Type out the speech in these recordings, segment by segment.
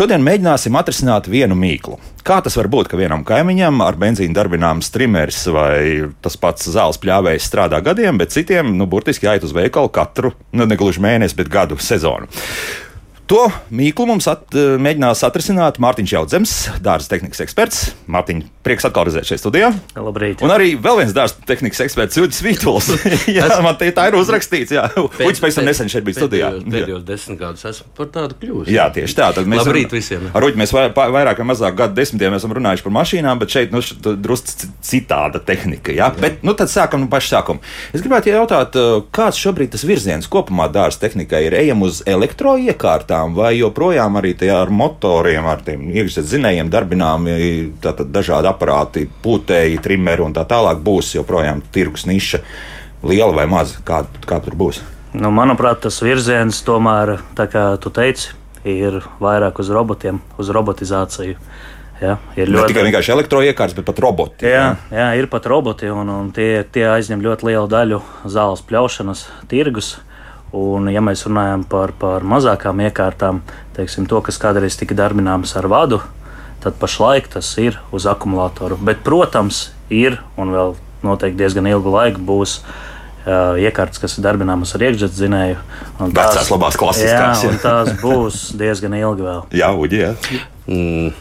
Šodien mēģināsim atrisināt vienu mīklu. Kā tas var būt, ka vienam kaimiņam ar benzīnu darbināms trimers vai tas pats zāles pļāvējs strādā gadiem, bet citiem, nu, burtiski jāiet uz veikalu katru, nu, ne gluži mēnesi, bet gadu sezonu. To mīklu mums at, eh, mēģinās atrisināt Mārtiņš Jautzems, dārza tehnikas eksperts. Mārtiņ, prieks atkal redzēt šeit studijā. Labrīt. Un arī vēl viens dārza tehnikas eksperts, Uģis Vītols. jā, man te tā ir uzrakstīts. Jā, Uģis pēc tam nesen šeit bija studijā. Pēdējos, desmit gadus esmu par tādu kļuvis. Jā, tieši tā. Tad mēs Labrīt visiem. Ar Uģi mēs vai- vairāk vai mazāk gadu desmitiem esam runājuši par mašīnām, bet šeit nu, drusku citāda tehnika. Jā? Jā. Bet nu, tad sākam no paša sākuma. Es gribētu jautāt, uh, kāds šobrīd tas virziens kopumā dārza tehnikai ir ejam uz elektroiekārtām vai joprojām arī ar motoriem, ar tiem iekšzemes zinējiem darbināmi tātad dažādi aparāti, pūtēji, trimeri un tā tālāk būs joprojām tirgus niša liela vai maza? Kā, kā tur būs? Nu, manuprāt, tas virziens tomēr, kā tu teici, ir vairāk uz robotiem, uz robotizāciju. Ja, ir Ne ļoti tikai vienkārši elektroiekārtas, bet pat roboti. Jā, jā, ir pat roboti, un, un tie, tie aizņem ļoti lielu daļu zāles pļaušanas tirgus. Un, ja mēs runājam par, par mazākām iekārtām, teiksim, to, kas kādreiz tika darbināms ar vadu, tad pašlaik tas ir uz akumulātoru. Bet, protams, ir un vēl noteikti diezgan ilgu laiku būs uh, iekārtas, kas ir darbināmas ar iekšzemes zinēju. un Vecās labās klasiskās, Jā, jā. un tās būs diezgan ilgi vēl. Jā, Uģi, jā. Mm,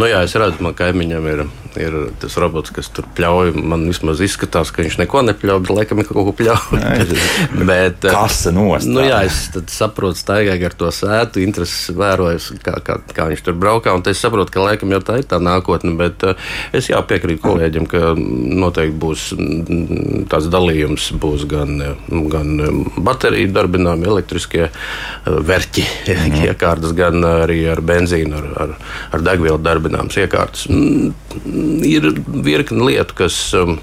nu jā, es redzu, man kaimiņam ir, ir tas robots, kas tur pļauj. Man vismaz izskatās, ka viņš neko nepļauj, bet laikam ir kaut ko pļauj. bet, eh, Kasa nost. Nu, jā, es saprotu, staigāju ar to sētu, intereses vēroju, kā, kā, kā viņš tur braukā. un Es saprotu, ka laikam jau tā ir tā nākotne, bet uh, es jā, piekrītu kolēģiem, ka noteikti būs mm, tāds dalījums, būs gan, eh, gan eh, bateriju darbināmi elektriskie eh, verķi, mm. iekārtas, gan arī ar benzīnu, ar, ar, ar degvielu darbināmas iekārtas. Mm, Ir virkni lietu, kas. um,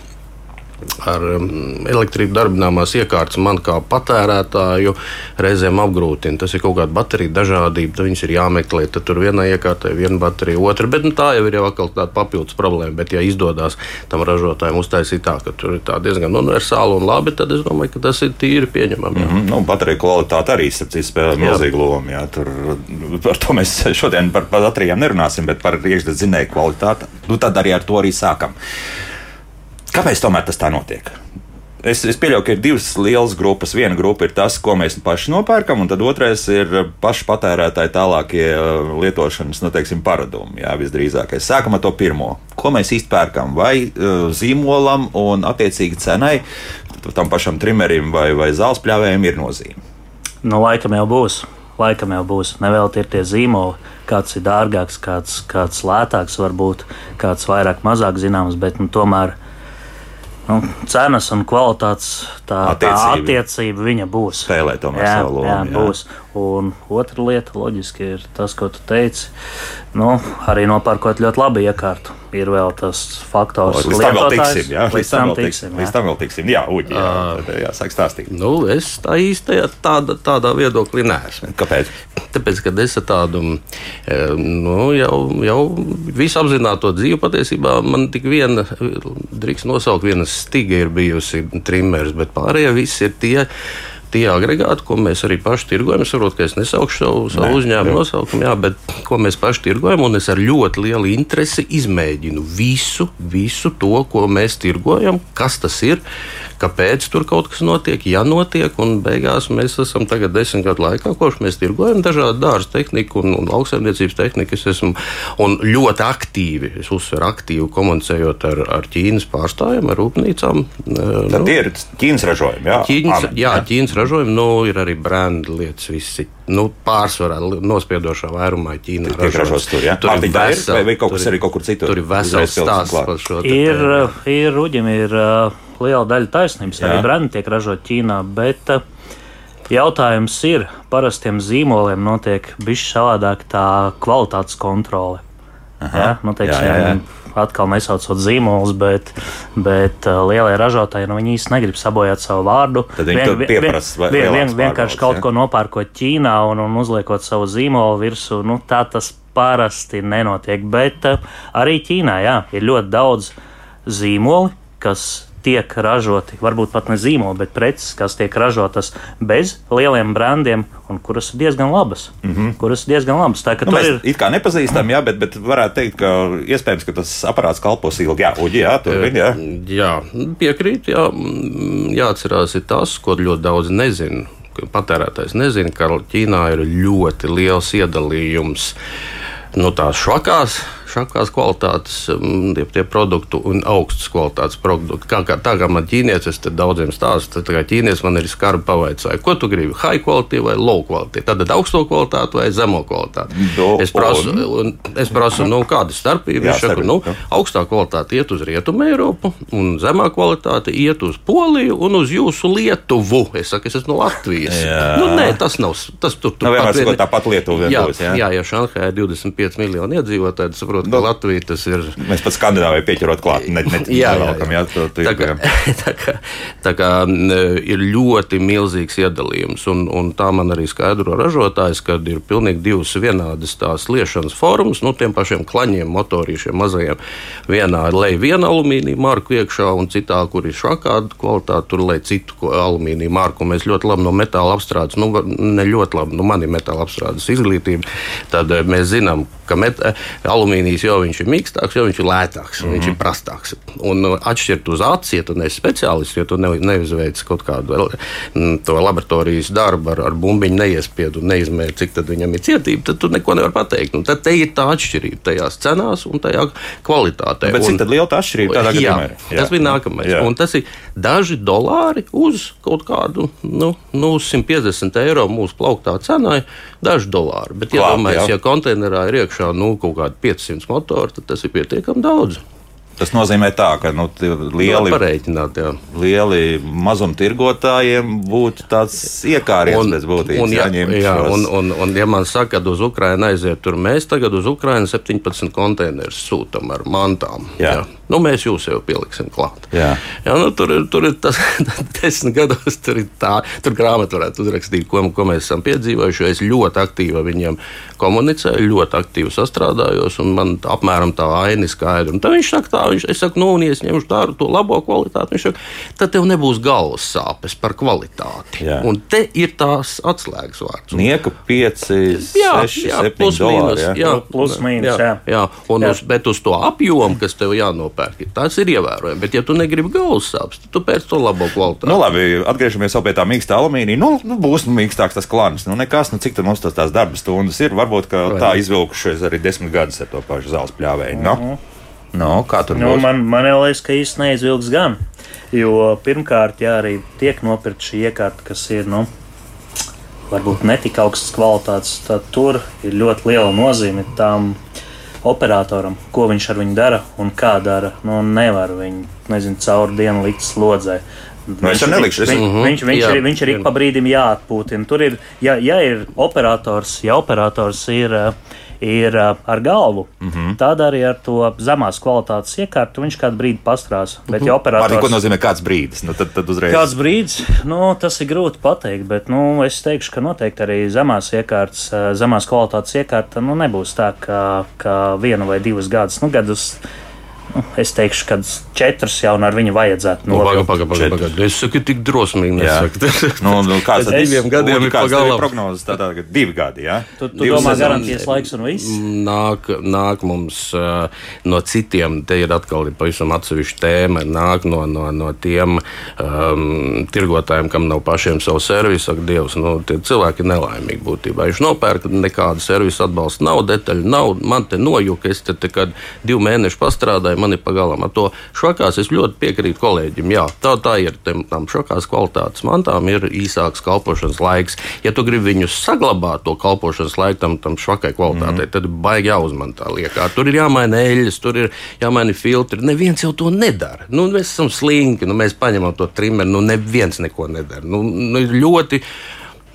ar um, elektrību darbināmās iekārtas man kā patērētāju reizēm apgrūtina. Tas ir kaut kāda baterija dažādība, tad viņas ir jāmeklē. Tad tur vienā iekārtā ir viena baterija, otra. Bet nu, tā jau ir jau atkal tāda papildus problēma. Bet, ja izdodas tam ražotājiem uztaisīt tā, ka tur ir tā diezgan universāli un labi, tad es domāju, ka tas ir tīri pieņemami. jā. Mhm, Nu, bateriju kvalitāte arī spēlē milzīgu lomu. Jā, tur, par to mēs šodien par baterijām nerunāsim, bet par iekšzemes zinēju kvalitāti. Nu, tad arī ar to arī sākam. Kāpēc tomēr tas tā notiek? Es, es pieļauju, ka ir divas lielas grupas. Viena grupa ir tas, ko mēs paši nopērkam, un otrais ir pašu patērētāju tālākie uh, lietošanas nu, teiksim, paradumi. Jā, visdrīzākais. Sākam ar to pirmo. Ko mēs īsti pērkam? Vai uh, zīmolam un attiecīgi cenai, tam pašam trimerim vai, vai zāles pļāvējiem ir nozīme? Nu, laikam jau būs. Laikam jau būs. Nevelti ir tie zīmoli. Kāds ir dārgāks, kāds, kāds lētāks, varbūt kāds vairāk, mazāk zināms, bet nu, tomēr nu, cenas un kvalitātes tā attiecība, tā Attiecība. viņa būs. Spēlē tomēr jā, savu lomu, Jā, jā. būs. Un otra lieta, loģiski, ir tas, ko tu teici. Nu, arī nopērkot ļoti labu iekārtu. Ir vēl tas faktors, Līdz tam vēl lietotājs. tiksim. Jā, Līdz tam tiksim. Līdz jā. tam vēl tiksim. Jā, uģi, jā, tad jāsāk stāstīt. Nu, es tā īstajā tādā, tādā viedoklī neesmu. Kāpēc? Tāpēc, kad es tādu e, nu, jau, jau visu apzināto dzīvi patiesībā man tik viena, drīkst nosaukt, viena stiga ir bijusi trimers, bet pārējie visi ir tie. Tie agregāti, ko mēs arī paši tirgojam, es saprotu, ka es nesaukšu savu, savu Nē, uzņēmumu nosaukumu, jā, bet ko mēs paši tirgojam, un es ar ļoti lielu interesi izmēģinu visu, visu to, ko mēs tirgojam, kas tas ir, kāpēc tur kaut kas notiek, ja notiek, un beigās mēs esam tagad desmit gadu laikā, kopš mēs tirgojam dažādu dārza tehniku un, un lauksaimniecības tehniku. Es esmu un ļoti aktīvi, es uzsveru aktīvi komunicējot ar, ar Ķīnas pārstāvjiem, ar rūpnīcām. eh, Tad tie ir Ķīnas ražojumi. Jā, Ķīnas, Amen, jā, Ķīnas ražojumi, nu, ir arī brenda lietas, visi. Nu, pārsvarā nospiedošā vairumā Ķīnā Tiek ražots tur, jā? Tur ir Mārtiņ, tā ir? vesela- Vai- vai kaut kas tur ir- arī kaut kur citur? Tur ir vesels stāsts par šo. Ir, ir ruģim, ir uh, liela daļa taisnības. Jā. Arī brendi tiek ražot Ķīnā, bet uh, jautājums ir, parastiem zīmoliem notiek bišķi savādāk tā kvalitātes kontrole. Ja? Nu, teiksim, Jā, jā, jā. Atkal nesaucot zīmolus, bet, bet uh, lielie ražotāji nu, īsti negrib sabojāt savu vārdu. Tad viņi tur pieprasa vien, vien, lielāks vienkārši kaut ja? ko nopērkot Ķīnā un, un uzliekot savu zīmolu virsū. Nu, tā tas parasti nenotiek. Bet uh, arī Ķīnā jā, ir ļoti daudz zīmoli, kas tiek ražoti, varbūt pat ne zīmoli, bet preces, kas tiek ražotas bez lieliem brandiem un kuras ir diezgan labas. Mm -hmm. Kuras ir diezgan labas. Tā, nu, mēs ir... it kā nepazīstam, jā, bet, bet varētu teikt, ka iespējams, ka tas aparāts kalpos ilgi. Jā, uģi, jā, tur ir. Jā. jā, piekrīt, jā. Jāatcerās ir tas, ko ļoti daudz nezina. Patērētājs nezina, ka Ķīnā ir ļoti liels iedalījums no nu, tās švakās šākās kvalitātes mm, tie, tie produkti un augstas kvalitātes produkti. Kā, kā, tā kā man ķīnietis, tad daudziem stāsta, tā kā ķīnietis man ir skarbi pavaicāja, ko tu gribi, high quality vai low quality, tad augsto kvalitāti vai zemo kvalitāti. Do, es prasu, un, es prasu nu, kāda ir starpība. Viņš saka, nu, augstā kvalitāte iet uz Rietumu Eiropu, un zemā kvalitāte iet uz Poliju un uz jūsu Lietuvu. Es saku, es esmu no Latvijas. Jā. Nu, nē, tas nav. Tas tur tur nu, pat, vien... tāpat Lietuva. Jā, jā, jā, ja Šanhajā ir 25 miljoni iedzīvotāji, tad saprot, ka Latvija tas ir. Mēs pat Skandināvijai pieķerot klāt, ne, ne jā, nevelkam, jā, jā. jā, tā, kā, tā, kā, tā kā ir ļoti milzīgs iedalījums, un, un tā man arī skaidro ražotājs, ka ir pilnīgi divas vienādas tās liešanas formas, nu, tiem pašiem klaņiem, motorīšiem mazajiem. Vienā ir lej viena alumīnija marku iekšā, un citā, kur ir šāda kvalitāte, tur lej citu alumīnija marku. Mēs ļoti labi no metāla apstrādes, nu, ne ļoti labi, nu, man ir metāla apstrādes izglītība, tad eh, mēs zinām, ka met, alumīnijas jau viņš ir mīkstāks, jo viņš ir lētāks, mm -hmm. viņš ir mhm. prastāks. Un uh, atšķirt uz acis, ja tu neesi speciālists, ja tu ne, neizveic kaut kādu mm, laboratorijas darbu ar, ar bumbiņu, neiespiedu un neizmēri, cik viņam ir cietība, tad tu neko nevari pateikt. Un tad te ir tā atšķirība tajās cenās un tajā kvalitātē. Bet cik liela tā atšķirība tādā jā, gadījumā? Jā, tas bija nākamais. Jā. Un tas ir daži dolāri uz kaut kādu nu, nu, 150 eiro mūsu plauktā cenai, daži dolāri. Bet, ja domājies, ja konteinerā ir iekšā nu, kaut kādi 500 motori, tad tas ir pietiekami daudz. Tas nozīmē, tā, ka nu, lieli, jā, lieli mazumtirgotājiem būtu tāds iekāriens pēc būtības. Un, ja, jā, un, un, un, ja man saka, ka uz Ukrajinu aiziet, tur mēs tagad uz Ukrajinu 17 konteinerus sūtam ar mantām. Jā. Jā. Nu, mēs jūs jau pieliksim klāt. Jā. Jā, nu, tur, ir, tur ir tas, desmit gados, tur ir tā, tur grāmatā varētu uzrakstīt, ko, ko mēs esam piedzīvojuši. Es ļoti aktīvi ar viņiem komunicēju, ļoti aktīvi sastrādājos, un man apmēram tā aina ir skaidra. Un tad viņš saka, tā, viņš, es saku, nu, un es ņemšu tādu to labo kvalitāti, viņš saka, tad tev nebūs galvas sāpes par kvalitāti. Jā. Un te ir tās atslēgas vārds. Nieka 5, 6, 7 plus dolāri. Jā, jā. plus mīnus. Jā, jā. jā. Un jā. Uz, bet uz to apjomu, kas tev jānopērk nopērki. Tas ir ievērojami. Bet, ja tu negribi galvas sāpes, tad tu pēc to labo kvalitāti. Nu, labi, atgriežamies pie tā mīkstā alumīnija. Nu, nu, būs nu, mīkstāks tas klāns. Nu, nekas, nu, cik mums tas tās darba stundas ir. Varbūt tā izvilkušies arī desmit gadus ar to pašu zāles pļāvēju. Nu, mm -hmm. nu, kā tur nu, būs? Man, man liekas, ka īsti neizvilks gan. Jo pirmkārt, ja arī tiek nopirkt šī iekārta, kas ir. Nu, varbūt ne tik augstas kvalitātes, tad tur ir ļoti liela nozīme tām operatoram, ko viņš ar viņu dara un kā dara. Nu, nevar viņu nezinu, cauri dienu likt slodzē. Nu, viņš, es nelikšu, es... Viņ, viņš, viņš, viņš, ir, viņš ir ik pa brīdim jāatpūtina. Tur ir, ja, ja ir operators, ja operators ir uh, ir ar galvu, mm -hmm. tad arī ar to zemās kvalitātes iekārtu viņš kādu brīdi pastrās. Bet, ja operators... Pārī, ko nozīmē kāds brīdis? Nu, tad, tad uzreiz... Kāds brīdis, nu, tas ir grūti pateikt, bet nu, es teikšu, ka noteikti arī zemās iekārtas, zemās kvalitātes iekārta nu, nebūs tā, ka, ka vienu vai divus gadus, nu, gadus es teikšu, ka četras jau ar viņu vajadzētu novilkt. Pagaid, pagaid, pagaid. Es saku, tik drosmīgi nesaku. nu, nu, kāds tad diviem gadiem ir pagalam? Prognozes tādā, ka divi gadi, jā? Tu, tu domā garantijas laiks un viss? Nāk, nāk mums uh, no citiem, te ir atkal ir pavisam atsevišķa tēma, nāk no, no, no tiem um, tirgotājiem, kam nav pašiem savu servisu, saka, Dievs, nu, tie cilvēki ir nelaimīgi būtībā. Viņš nopērk nekādu servisu atbalstu, nav detaļu, nav, man te nojuka, es te, te kad divu mēnešu pastrādāju, vai man ir pagalam ar to švakās. Es ļoti piekrītu kolēģim. Jā, tā, tā ir. Tam švakās kvalitātes mantām ir īsāks kalpošanas laiks. Ja tu gribi viņus saglabāt, to kalpošanas laiku tam, tam švakai kvalitātei, mm. tad baigi jāuzman tā liekā. Tur ir jāmaina eļļas, tur ir jāmaina filtri. Neviens jau to nedara. Nu, mēs esam slinki, nu, mēs paņemam to trimeru, nu neviens neko nedara. Nu, nu, ļoti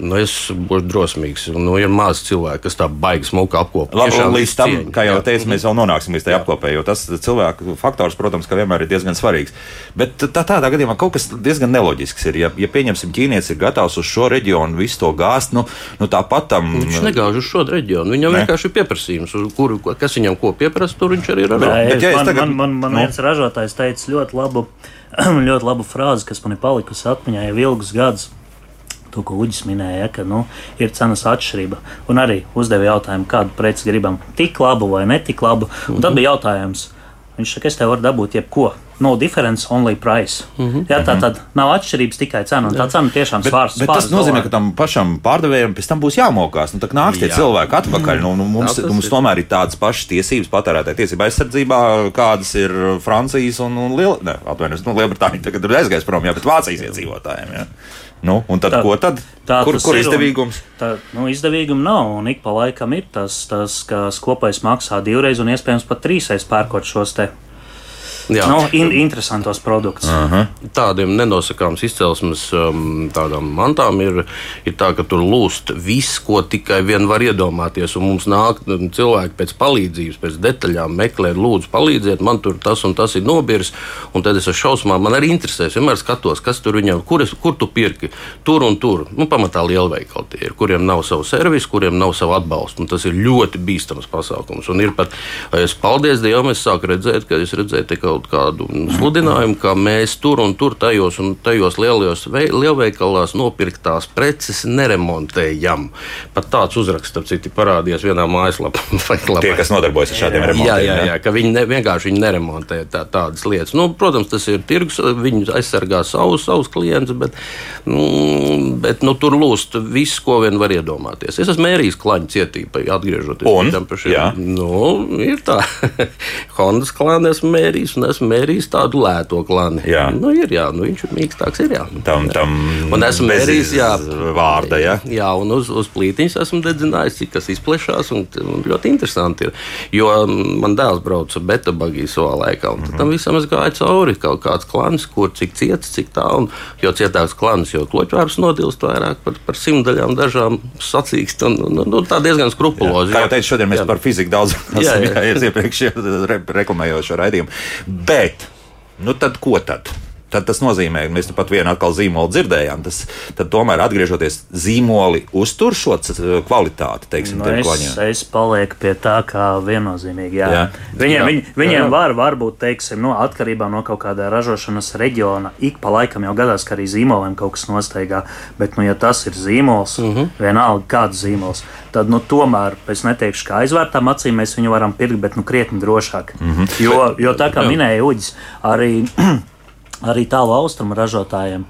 Nu, es būšu drosmīgs. Nu, ir maz cilvēku, kas tā baigi smuka apkopot. Labi, līdz tam, cieņa. kā jau teicu, mēs vēl nonāksim līdz tai apkopē, jo tas cilvēku faktors, protams, ka vienmēr ir diezgan svarīgs. Bet tā, tādā gadījumā kaut kas diezgan neloģisks ir. Ja, ja pieņemsim, ķīnietis ir gatavs uz šo reģionu visu to gāzt, nu, nu tāpat tam. Viņš negāž uz šo reģionu. Viņam ne. vienkārši ir pieprasījums, kur, kas viņam ko pieprasa, tur viņš arī ir. Bet, ja man, tagad, man, man, man nu. viens ražotājs teica ļoti labu, ļoti labu frāzi, kas man ir palikusi atmiņā jau ilgus gadus to, ko Uģis minēja, ka nu, ir cenas atšķirība. Un arī uzdeva jautājumu, kādu preci gribam, tik labu vai ne tik labu. Un tad bija jautājums, viņš saka, es te varu dabūt jebko. No difference, only price. Mm -hmm. Jā, tā tad nav atšķirības tikai cena. Tā cena tiešām svārs. Bet, bet tas nozīmē, dolāri. ka tam pašam pārdevējam pēc tam būs jāmokās. Nu, tā nāks tie Jā. cilvēki atpakaļ. Nu, nu, mums, Jā, mums ir. tomēr ir tādas pašas tiesības patērētāja tiesība aizsardzībā, kādas ir Francijas un, un Liel... ne, nu, Lielbritānija. Tagad ir aizgājis prom, jā, bet Vācijas iedzīvotājiem. Jā. Nu, un tad, tā, ko tad? Tā, kur kur ir izdevīgums? Tā, nu, izdevīguma nav. Un ik pa laikam ir tas, tas ka kopējs maksā divreiz un iespējams pat trīsreiz pērkot šos te Jā. Nu, in, interesantos produktus. -huh. Tādiem nenosakāms izcelsmes um, mantām ir, ir tā, ka tur lūst viss, ko tikai vien var iedomāties. Un mums nāk cilvēki pēc palīdzības, pēc detaļām meklē, lūdzu, palīdziet, man tur tas un tas ir nobirs. Un tad es ar šausmām man arī interesē. Es vienmēr skatos, kas tur viņam, kur, es, kur tu pirki. Tur un tur. Nu, pamatā lielveikali tie ir, kuriem nav savu servisu, kuriem nav savu atbalstu. Un tas ir ļoti bīstams pasākums. Un ir pat, es paldies Dievam, es sāku redzēt, ka es redzēju tikai kaut kādu sludinājumu, ka mēs tur un tur tajos un tajos lielajos lielveikalās nopirktās preces neremontējam. Pat tāds uzraksts, starp citu, parādījās vienā mājaslapā. Tie, kas nodarbojas ar šādiem remontiem. Jā, jā, jā, ka viņi ne, vienkārši viņi neremontē tā, tādas lietas. Nu, protams, tas ir tirgus, viņi aizsargā savus, savus klientus, bet, mm, bet nu, tur lūst viss, ko vien var iedomāties. Es esmu mērījis klaņu cietību, atgriežoties pie šiem. Nu, ir tā. Hondas klāni esmu mērījis un esmu mērījis tādu lēto klani. Jā, nu, ir, jā nu, viņš ir mīkstāks. Ir, jā. Tam, tam un esmu mērījis, jā, vārda. Jā, jā un uz, uz plītiņas esmu dedzinājis, cik tas izplešās. Un, un ļoti interesanti ir. Jo man dēls brauca beta bagiju savā laikā, un mm -hmm. tam visam es gāju cauri. Kaut kāds klans, kur cik ciets, cik tā, un jo cietāks klans, jo kloķvārds nodilst vairāk par, par simtdaļām dažām sacīkst. Un, un, un, tā diezgan skrupulozi. Kā jau teicu, šodien mēs jā. par fiziku daudz runājam, iepriekš re, reklamējot šo raidījumu. Bet, nu tad ko tad? Tad tas nozīmē, ka mēs nu pat vienu atkal zīmolu dzirdējām. Tas, tad tomēr atgriežoties zīmoli uztur šo kvalitāti, teiksim, nu, es, es palieku pie tā, kā viennozīmīgi. Jā. Jā. Viņiem, jā. Viņ, viņiem jā. var, varbūt, teiksim, no atkarībā no kaut kādā ražošanas reģiona, ik pa laikam jau gadās, ka arī zīmoliem kaut kas nosteigā. Bet, nu, ja tas ir zīmols, uh mhm. -huh. vienalga kāds zīmols, tad nu, tomēr es neteikšu, ka aizvērtām acīm mēs viņu varam pirkt, bet nu, krietni drošāk. Uh mhm. -huh. jo, jo tā kā minēja Uģis, arī, arī tālu austrumu ražotājiem.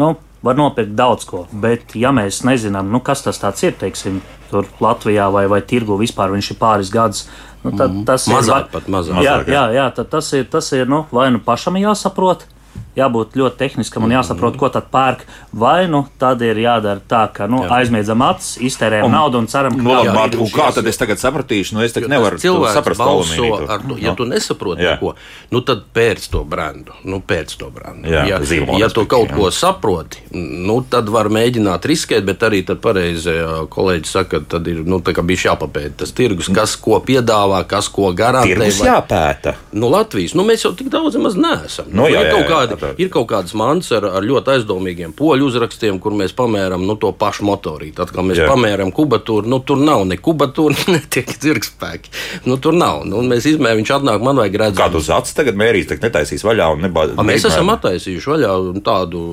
Nu, Var nopirkt daudz ko, bet, ja mēs nezinām, nu, kas tas ir, teiksim, tur Latvijā vai, vai tirgu vispār, viņš ir pāris gadus, nu, tad mm. tas mazāk, ir. Mazāk, pat mazāk. Jā, jā, jā tad tas ir, tas ir nu, vai nu pašam jāsaprot, jābūt ļoti tehniskam un jāsaprot, ko tad pērk. Vai nu tad ir jādara tā, ka nu, jā. aizmiedzam acis, iztērējam un, naudu un ceram, ka tā ir. Nu, kā tad es tagad sapratīšu? Nu, es tagad nevaru saprast, ar to. Ja no. tu nesaproti neko, nu tad pēc to brendu. Nu, pēc to brendu. Jā, ja, zīmola, ja tu kaut jā. ko saproti, nu, tad var mēģināt riskēt, bet arī tad pareizi kolēģi saka, tad ir nu, bijis jāpapēta tas tirgus, kas ko piedāvā, kas ko garantē. Tirgus vai... jāpēta. Nu, Latvijas, nu, mēs jau tik daudz maz neesam. Nu, jā, jā, jā, kādi, jā, ir kaut kādas mans ar, ar ļoti aizdomīgiem poļu uzrakstiem, kur mēs pamēram nu, to pašu motorīti. Tad, kad mēs jā. pamēram kubatūru, nu, tur nav ne kubatūra, ne tiek dzirkspēki. Nu, tur nav. Nu, mēs izmērām, viņš atnāk, man vajag redzēt. Kādu acis tagad mērīs, tad netaisīs vaļā un nebāzīs. Mēs esam attaisījuši vaļā tādu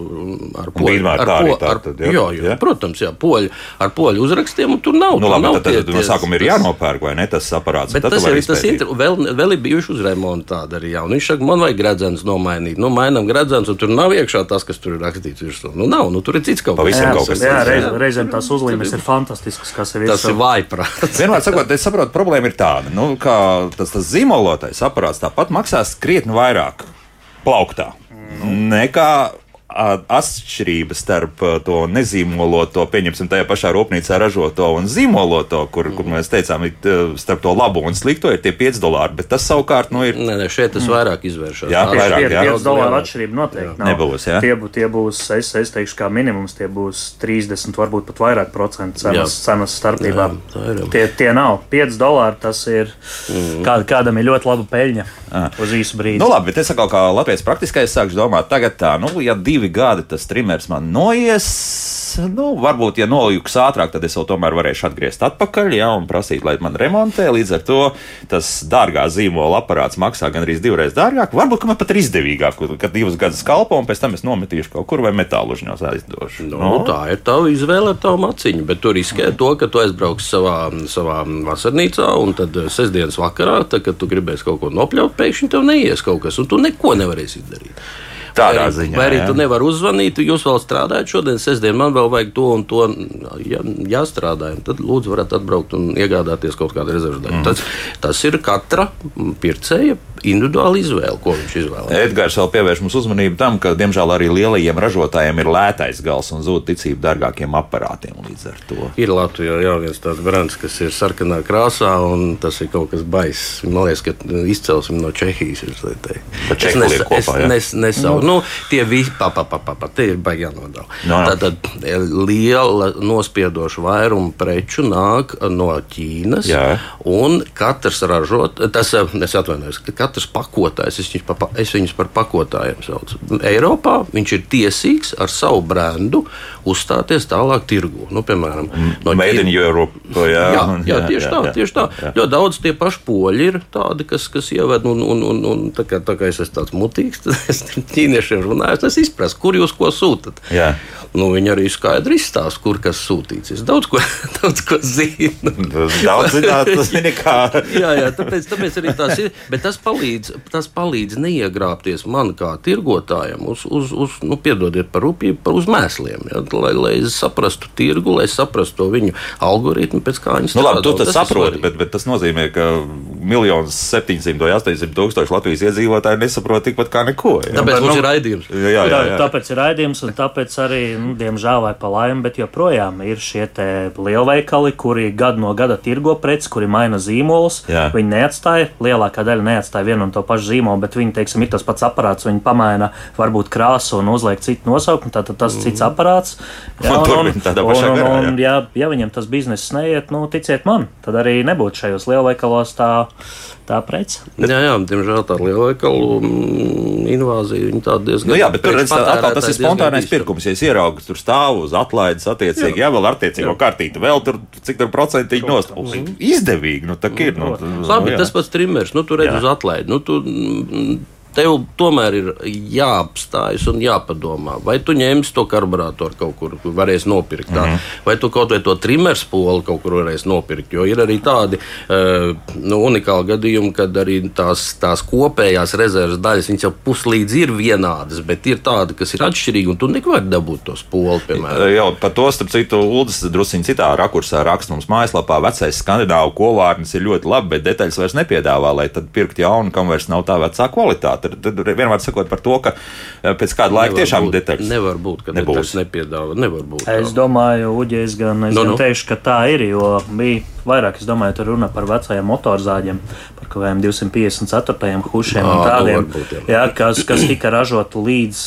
ar poļu. Ar, ar, po, ar, tad, jā, jā, jā, jā, protams, jā, poļu, ar poļu uzrakstiem, un tur nav. Nu, labi, nav tad, tad, tad no sākuma ir jānopērk, vai ne, tas aparāts. Bet tas ir, tas ir, vēl, vēl ir bijuši uzremonti tādi arī, jā. Un viņš saka, man vajag gredzens nomainīt. Nu, mainam gredzens, un tur nav iekšā tas, kas tur ir rakstīts virsū. Nu, nav, nu, tur ir cits kaut kas tāds. Kaut kas jā, reiz, reizēm tās uzlīmes ir fantastiskas, kas ir virsū. Tas ir vaiprāts. Vienmēr sakot, es saprotu, problēma ir tāda, nu, ka tas, tas zīmolotais aparāts tāpat maksās krietni vairāk plauktā mm. nekā atšķirība starp to nezīmoloto, pieņemsim, tajā pašā rūpnīcā ražoto un zīmoloto, kur, mm. kur mēs teicām, starp to labo un slikto ir tie 5 dolāri, bet tas savukārt nu, ir. Nē, nē, šeit tas vairāk izvēršas. Jā, vairāk, jā. 5 dolāru atšķirība noteikti nav. Nebūs, jā. Tie, bū, tie būs, es, es teikšu, kā minimums, tie būs 30, varbūt pat vairāk procentu cenas, cenas starpībā. Jā, tie, tie nav 5 dolāri, tas ir, mm. kā, kādam ir ļoti laba peļņa à. uz īsu brīdi. Nu, labi, bet es atkal kā Latvijas praktiskais sākšu domāt, tagad tā, nu, ja divi gadi tas trimers man noies, nu, varbūt, ja nolīks ātrāk, tad es jau tomēr varēšu atgriezt atpakaļ, ja, un prasīt, lai man remontē. Līdz ar to tas dārgā zīmola aparāts maksā gandrīz divreiz dārgāk. Varbūt, ka man pat ir izdevīgāk, kad divus gadus kalpo, un pēc tam es nometīšu kaut kur vai metālu uzņos aizdošu. Nu, no. Tā ir tava izvēle ar tavu maciņu, bet tur riskē to, ka tu aizbrauksi savā, savā vasarnīcā, un tad sestdienas vakarā, tad, kad tu gribēsi kaut ko nopļaut, pēkšņi tev neies kaut kas, un tu neko nevarēsi izdarīt. Tādā vai, ziņā. Vai arī jā. tu nevari uzzvanīt, jūs vēl strādājat šodien, sestdien, man vēl vajag to un to jā, jāstrādā. Tad lūdzu, varat atbraukt un iegādāties kaut kādu rezervu daļu. Mm. Tas, tas ir katra pircēja individuāla izvēle, ko viņš izvēlējās. Edgars vēl pievērš mums uzmanību tam, ka, diemžēl, arī lielajiem ražotājiem ir lētais gals un zūd ticība dārgākiem aparātiem līdz ar to. Ir Latvijā jā, viens tāds brands, kas ir sarkanā krāsā, un tas ir kaut kas baiss. Man liekas, ka izcelsim no Čehijas. Es, es, nes, kopā, es nes, nesau, nu, tie visi, pa, pa, pa, pa, pa, tie ir baigi jānodala. No, jā. Tātad liela nospiedoša vairuma preču nāk no Ķīnas, Jā. un katrs ražot, tas, es atvainojos, ka katrs pakotājs, es viņus, pa, es viņus par pakotājiem saucu. Eiropā viņš ir tiesīgs ar savu brendu uzstāties tālāk tirgu. Nu, piemēram, no Made in Europe. Jā, jā, jā, tieši jā, tā, jā, tieši tā. Jā. Ļoti daudz tie paši poļi ir tādi, kas, kas ieved, un, un, un, un tā, kā, tā kā es esmu tāds mutīgs, tad es ķīniešiem runāju, es izprasu, kur jūs ko sūtat. Jā. Nu, viņi arī skaidri izstāsta, kur kas sūtīts. Es daudz ko, daudz ko zinu. Daudz zināt, tas ir nekā. jā, jā, tāpēc, tāpēc arī tas ir. Bet tas palīdz, tas palīdz neiegrābties man kā tirgotājam uz, uz, uz nu, piedodiet par rūpību, par uz mēsliem. Ja, lai, lai es saprastu tirgu, lai saprastu to viņu algoritmu, pēc kā viņi Nu, labi, strādā. tu tas Tas saproti, bet, bet tas nozīmē, ka 1 700 vai 800 tūkstoši Latvijas iedzīvotāji nesaprot tikpat kā neko. Jā, Tāpēc mums nu, ir raidījums. Jā, jā, jā, jā. Tāpēc ir raidījums, un tāpēc arī, nu, diemžēl, vai pa laimi, bet joprojām ir šie lielveikali, kuri gadu no gada tirgo preces, kuri maina zīmolus. Jā. Viņi neatstāja, lielākā daļa neatstāja vienu un to pašu zīmolu, bet viņi, teiksim, ir tas pats aparāts, viņi pamaina varbūt krāsu un uzliek citu nosaukumu, tad tas mm. cits aparāts. Un turpina tādā pašā un, garā, un, ja, ja viņam tas bizness neiet, nu, ticiet man, tad arī nebūtu šajos lielveikalos tā, tā prece. Jā, jā, diemžēl tā lielveikalu mm, invāzija tāda diezgan. Nu, jā, bet tur redz, tā, atkal tas ir spontānais pirkums. Ja es ieraugu, tur stāv uz atlaides, attiecīgi, jā, jā vēl ar attiecīgo kārtību, vēl tur cik tur procentīgi nost. Izdevīgi, nu tā ir. Nu, nu, Labi, jā. tas pats trimers, nu, tur redz Jā. uz atlaidi. Nu, tu, mm, Tev tomēr ir jāapstājas un jāpadomā, vai tu ņemsi to karburātoru kaut kur, kur varēsi nopirkt. Mm -hmm. Vai tu kaut vai to trimeru spoli kaut kur varēsi nopirkt. Jo ir arī tādi uh, nu, unikāli gadījumi, kad arī tās, tās kopējās rezerves daļas viņas jau puslīdz ir vienādas, bet ir tādi, kas ir atšķirīgi, un tu nevari dabūt to spoli, piemēram. Jā, par to starp citu Ulas druskuļi citā rakursā raksta mums mājaslapā. Vecais skandināvu kovārnis ir ļoti labi, bet detaļas vairs nepiedāvā, lai tad pirkt jaunu, kam vairs nav tā vecā kvalitāte. Tad, tad vienmēr sakot par to, ka eh, pēc kāda laika Nevar tiešām būt- detaļas. Nevar būt, ka Nebūs. nepiedāvā. Nevar būt. tā. Es domāju, Uģis, gan es Nu, nu, nu. nu. teikšu, ka tā ir, jo bija vairāk, es domāju, tur runa par vecajiem motorzāģiem, par kaut kādiem 254 hušiem un Ā, nu, tādiem, varbūt, jā. jā, kas, kas tika ražoti līdz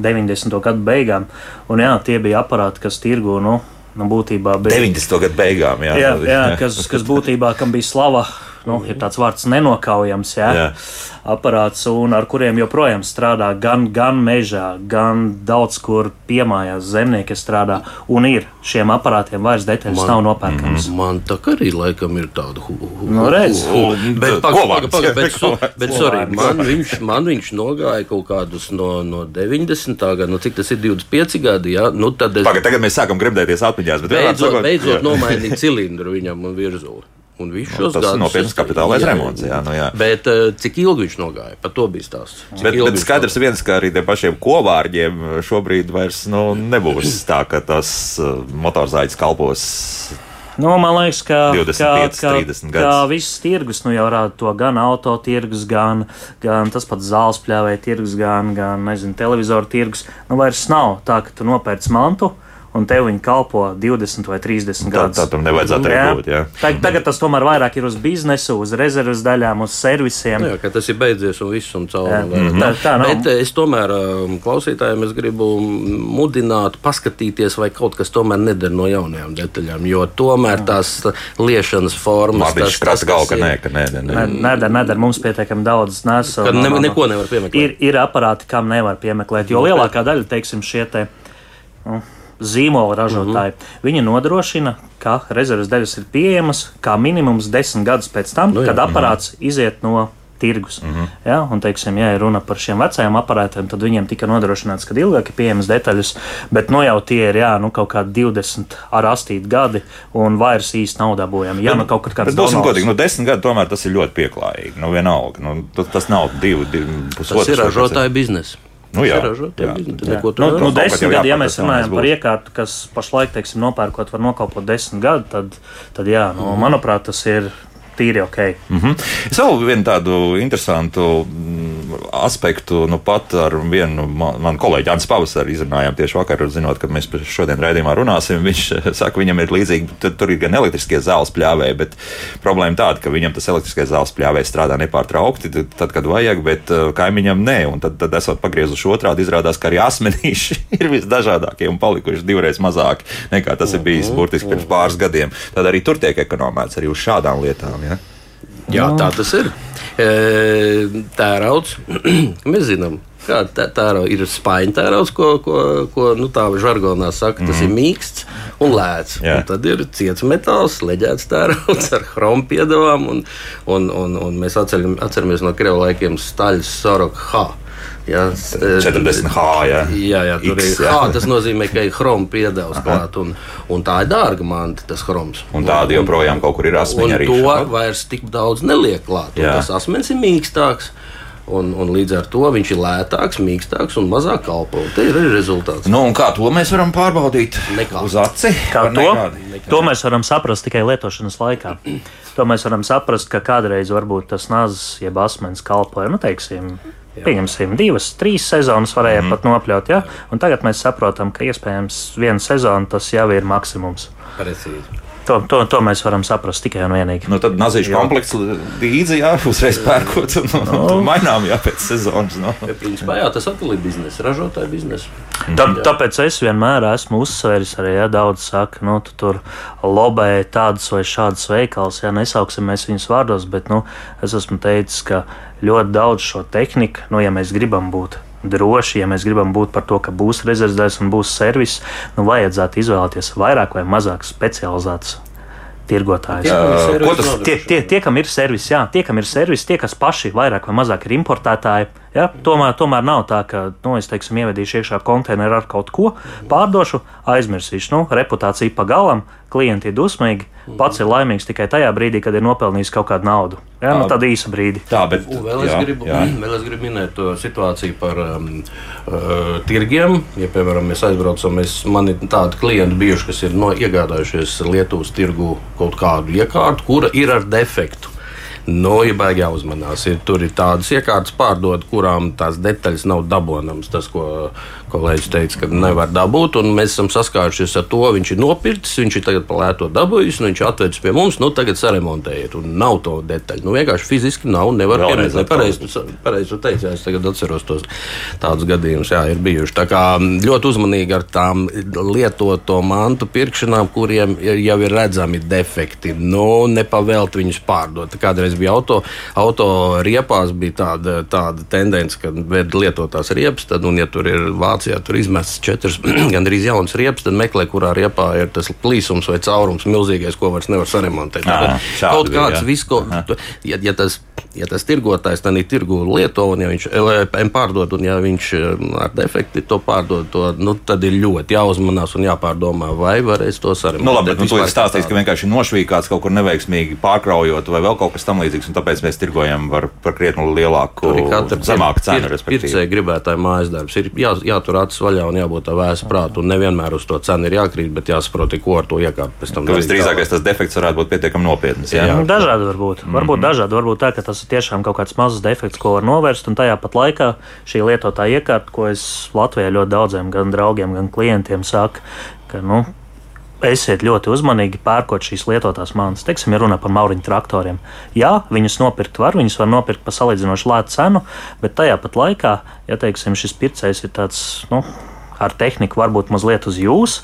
90. gadu beigām. Un jā, tie bija aparāti, kas tirgu, nu, nu būtībā bija. 90. gadu beigām, jā. Jā, jā kas, kas būtībā kam bija slava, nu, ir tāds vārds nenokaujams, jā, Jā. aparāts, un ar kuriem joprojām strādā gan, gan mežā, gan daudz kur piemājās zemnieki strādā, un ir šiem aparātiem vairs detaļas Man- nav nopērkams. Man tā kā arī laikam ir tāda hu, hu, Nu, redz. hu, bet, paga, Kovārds, paga, paga, jā, bet, kovārds. bet sorry, man, viņš, man viņš nogāja kaut kādus no, no 90. gada, nu cik tas ir 25 gadi, jā, nu tad es Pagaid, tagad mēs sākam gribēties atmiņās, bet beidzot, sakot, beidzot jā. nomainīju cilindru viņam un virzuli. Un viņš šos Tas ir gadus nopietns kapitālais remonts, jā, nu jā. Bet uh, cik ilgi viņš nogāja? Par to bija stāsts. Bet, bet skaidrs viens, ka arī tiem pašiem kovārģiem šobrīd vairs nu, nebūs tā, ka tas uh, motorzāģis kalpos Nu, man liekas, ka, 25, ka, 30 ka, ka viss tirgus nu, jau rāda to gan auto tirgus, gan, gan tas pats zāles pļāvēja tirgus, gan, gan nezinu, televizoru tirgus. Nu, vairs nav tā, ka tu nopērci mantu. Un tev viņi kalpo 20 vai 30 Tā, gadus. tā tam nevajadzētu arī būt. Jā. Tag, tagad tas tomēr vairāk ir uz biznesu, uz rezerves daļām, uz servisiem. Nu, jā, ka tas ir beidzies un viss un cauri. Jā. un Tā- tā nav. Bet eh, es tomēr um, klausītājiem es gribu mudināt, paskatīties, vai kaut kas tomēr neder no jaunajām detaļām. Jo tomēr tās liešanas formas, Labi, viņš krata galvu, ka nē, ka nē, nē. nē. Nedara, nedara. Mums pietiekami daudz nesu. Ne, neko nevar piemeklēt. Ir, ir aparāti, kam nevar piemeklēt, jo lielākā daļa, teiksim, šie te, nu, zīmola ražotāji, Mhm. uh -huh. viņi nodrošina, ka rezerves daļas ir pieejamas kā minimums desmit gadus pēc tam, Nu jā. kad aparāts iziet no tirgus. Uh -huh. ja? Un, teiksim, ja ir runa par šiem vecajiem aparātiem, tad viņiem tika nodrošināts, ka ilgāk ir pieejamas detaļas, bet nu jau tie ir jā, nu, kaut kādi 20 ar astīti gadi un vairs īsti nav dabūjami. Ja nu kaut kāds Bet būsim godīgi, nu, desmit gadi tomēr tas ir ļoti pieklājīgi. Nu, vienalga. Nu, tas, tas nav divi, divi Tas pusotrs. ir ražotāja biznesa. Nu, jā, ražotāja jā. biznesa. Jā. Neko Nu, nu, desmit gadi, ja mēs runājam par iekārtu, kas pašlaik, teiksim, nopērkot, var nokopot desmit gadu, tad, tad jā, nu, manuprāt, tas ir tīri ok. Mhm. Es vēl vienu tādu interesantu mm, aspektu, nu pat ar vienu man, manu kolēģi Jānis Pavasari izrunājām tieši vakar, zinot, ka mēs šodien raidījumā runāsim. Viņš eh, saka, viņam ir līdzīgi, tur, tur ir gan elektriskie zāles pļāvēji, bet problēma tāda, ka viņam tas elektriskais zāles pļāvējs strādā nepārtraukti, tad, kad vajag, bet eh, kaimiņam nē. Un tad, tad esot pagriezuši otrādi, izrādās, ka arī asmenīši ir visdažādākie un palikuši divreiz mazāki nekā tas ir bijis burtiski pirms pāris gadiem. Tad arī tur tiek ekonomēts arī uz šādām lietām. Ja? Jā, tā tas ir. Tērauds. Mēs zinām, kā tā, tērau, ir spaiņu tērauds, ko, ko, ko nu, tā žargonā saka. Tas mm. ir mīksts un lēts. Jā. Un tad ir ciets metāls, leģēts tērauds ar chromu piedevām. Un, un, un, un mēs atceļam, atceramies no krievu laikiem staļas Sorok H. Jā, s- e, 40H. Jā, Jā, jā tur X, ir jā. H. Tas nozīmē, ka ir chroma piedevs klāt. Un, un tā ir dārga manta, tas chroms. Un tādi joprojām kaut kur ir Un asmeņi arī. to šādi. vairs tik daudz neliek klāt. Un Jā. Tas asmens ir mīkstāks. Un, un līdz ar to viņš ir lētāks, mīkstāks un mazāk kalpo. Te ir arī rezultāts. Nu, un kā to mēs varam pārbaudīt? Nekā. Uz aci? Kā to? nekādi? to mēs varam saprast tikai lietošanas laikā. To mēs varam saprast, ka kādreiz varbūt tas nazis, jeb asmens kalpoja, nu, teiksim, pieņemsim, divas, trīs sezonas varēja mm. pat nopļaut, ja? un tagad mēs saprotam, ka iespējams viena sezona tas jau ir maksimums. Precīzi. To, to, to mēs varam saprast tikai un vienīgi. Nu, tad nazīšu Jā. komplekts līdzi, jā, uzreiz pērkot un, un, Nu. un mainām, jā, pēc sezonas. Nu. Bet, principā, jā, tas atkal ir biznesa, ražotāja biznesa. Tā, tāpēc es vienmēr esmu uzsvēris, arī ja daudz saka, nu, tu tur lobēji tādus vai šādus veikals, ja nesauksim mēs viņus vārdos, bet nu, es esmu teicis, ka ļoti daudz šo tehniku, nu, ja mēs gribam būt droši, ja mēs gribam būt par to, ka būs rezerves un būs servis, nu, vajadzētu izvēlēties vairāk vai mazāk specializētus tirgotājus. Jā, Uh, ko tas- Tie, tie, tie, kam ir servis, jā, tie, kam ir servis, tie, kas paši vairāk vai mazāk ir importētāji, jā, tomēr, tomēr nav tā, ka, nu, es teiksim, ievedīšu iekšā konteineru ar kaut ko, pārdošu, aizmirsīšu, nu, reputācija pa galam, klienti ir dusmīgi, pats ir laimīgs tikai tajā brīdī, kad ir nopelnījis kaut kādu naudu. Jā, nu, tad īsa brīdi. Tā, bet Un vēl es, jā, gribu, jā. vēl es gribu minēt to situāciju par um, uh, tirgiem. Ja, piemēram, mēs aizbraucam, mēs, man ir tādi klienti bijuši, kas ir no, iegādājušies Lietuvas tirgu kaut kādu iekārtu, kura ir ar defektu. Nu, ja baigi jāuzmanās, ir, tur ir tādas iekārtas pārdod, kurām tās detaļas nav dabūnamas. Tas, ko kolēģis teica, ka nevar dabūt, un mēs esam saskārušies ar to. Viņš ir nopircis, viņš ir tagad palēto dabūjis, un viņš atvedis pie mums, nu tagad saremontējiet, un nav to detaļu. Nu, vienkārši fiziski nav, nevar Vēlreiz pieminēt. Pareizi pareiz tu teici, jā, es tagad atceros tos tādus gadījumus, jā, ir bijuši. Tā kā ļoti uzmanīgi ar tām lietoto mantu pirkšanām, kuriem jau ir redzami defekti. Nu, nepavēlt viņus pārdot. Kādreiz bija auto, auto riepās, bija tāda, tāda tendence, ka lietotās riepas, tad, un ja tur ir Vācijā, tur izmestas četras gandrīz jaunas riepas, tad meklē, kurā riepā ir tas plīsums vai caurums milzīgais, ko vairs nevar saremontēt. Šādi Kaut kāds visko, ja, ja tas ja tas tirgotājs tam ir tirgu lieto, un ja viņš LPM pārdod, un ja viņš ar defekti to pārdod, to, nu, tad ir ļoti jāuzmanās un jāpārdomā, vai varēs to sarunāt. Nu, labi, bet, nu, tu esi stāstījis, ka vienkārši nošvīkāts kaut kur neveiksmīgi pārkraujot, vai vēl kaut kas tam līdzīgs, un tāpēc mēs tirgojam par, par krietni lielāku, zemāku cenu. Pircēji gribētāji mājas darbs ir jā, jātur acis vaļā un jābūt tā vēsa prātu, un nevienmēr uz to cenu ir jākrīt, bet jāsaprot, ko ar to tam. Visdrīzākais tas defekts varētu būt pietiekami nopietns. Jā, jā. Nu, dažādi var būt. Varbūt mm -hmm. dažādi, varbūt tā, ka tas ir tiešām kaut kāds mazs defekts, ko var novērst. Un tajā pat laikā šī lietotāja iekārta, ko es Latvijā ļoti daudziem gan draugiem, gan klientiem saku, ka nu, esiet ļoti uzmanīgi pērkot šīs lietotās mākslas. Teiksim, ja runa par mauriņu traktoriem. Jā, viņus nopirkt var, viņus var nopirkt par salīdzinoši lētu cenu, bet tajā pat laikā, ja teiksim, šis pircējs ir tāds nu, ar tehniku, varbūt mazliet uz jūs,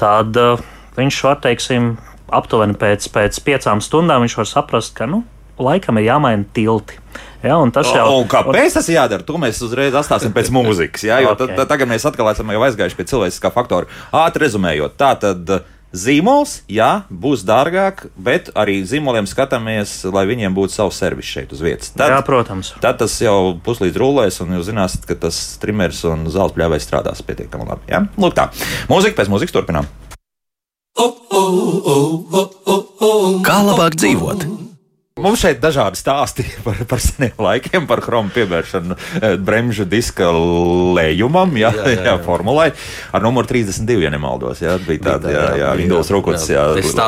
tad uh, viņš var, teiksim, aptuveni pēc, pēc piecām stundām viņš var saprast, ka nu, laikam ir jāmaina tilti. Ja, tas jau ir. Kāpēc tas jādara? To mēs uzreiz atstāsim pēc mūzikas. Ja, jo okay. tad, tagad mēs atkal esam aizgājuši pie cilvēciskā faktora. Ātri rezumējot, tā tad. Uh, zīmols, jā, būs dārgāk, bet arī zīmoliem skatāmies, lai viņiem būtu savs servis šeit uz vietas. Tad, jā, protams. Tad tas jau puslīdz rulēs, un jūs zināsiet, ka tas trimers un zelta pļāvais strādās pietiekami labi. Ja? Lūk, tā. Mūzika pēc mūzikas turpinām. Kā labāk dzīvot? Mums šeit ir dažādi stāsti par, par seniem laikiem, par chromu pievēršanu eh, bremžu diska lējumam, jā, jā, jā, jā. formulai. Ar numuru 32, ja nemaldos, jā, bija tāda, jā, jā, Induls Rukuts, jā,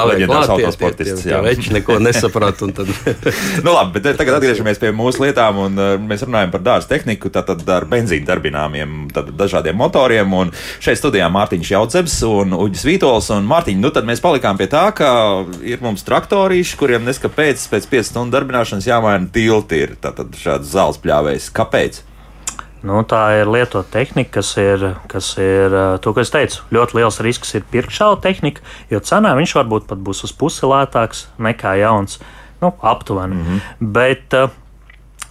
leģendārs autosportists. Jā, viņš neko nesaprata. Tad... nu labi, bet tagad atgriežamies pie mūsu lietām, un uh, mēs runājam par dārza tehniku, tātad ar benzīna darbināmiem, dažādiem motoriem, un šeit studijā Mārtiņš Jaudzebs un Uģis Vītols, un Mārtiņ, nu tad mēs palikām pie tā, ka ir mums traktorīši, kuriem neskapēc pēc 5 stundu darbināšanas jāmaina tilti. Ir tātad šāds zāles pļāvējs. Kāpēc? Nu, tā ir lietota tehnika, kas ir, kas ir to, ko es teicu. Ļoti liels risks ir pirkt šādu tehniku, jo cenā viņš varbūt pat būs uz pusi lētāks nekā jauns. Nu, aptuveni. Mm -hmm. Bet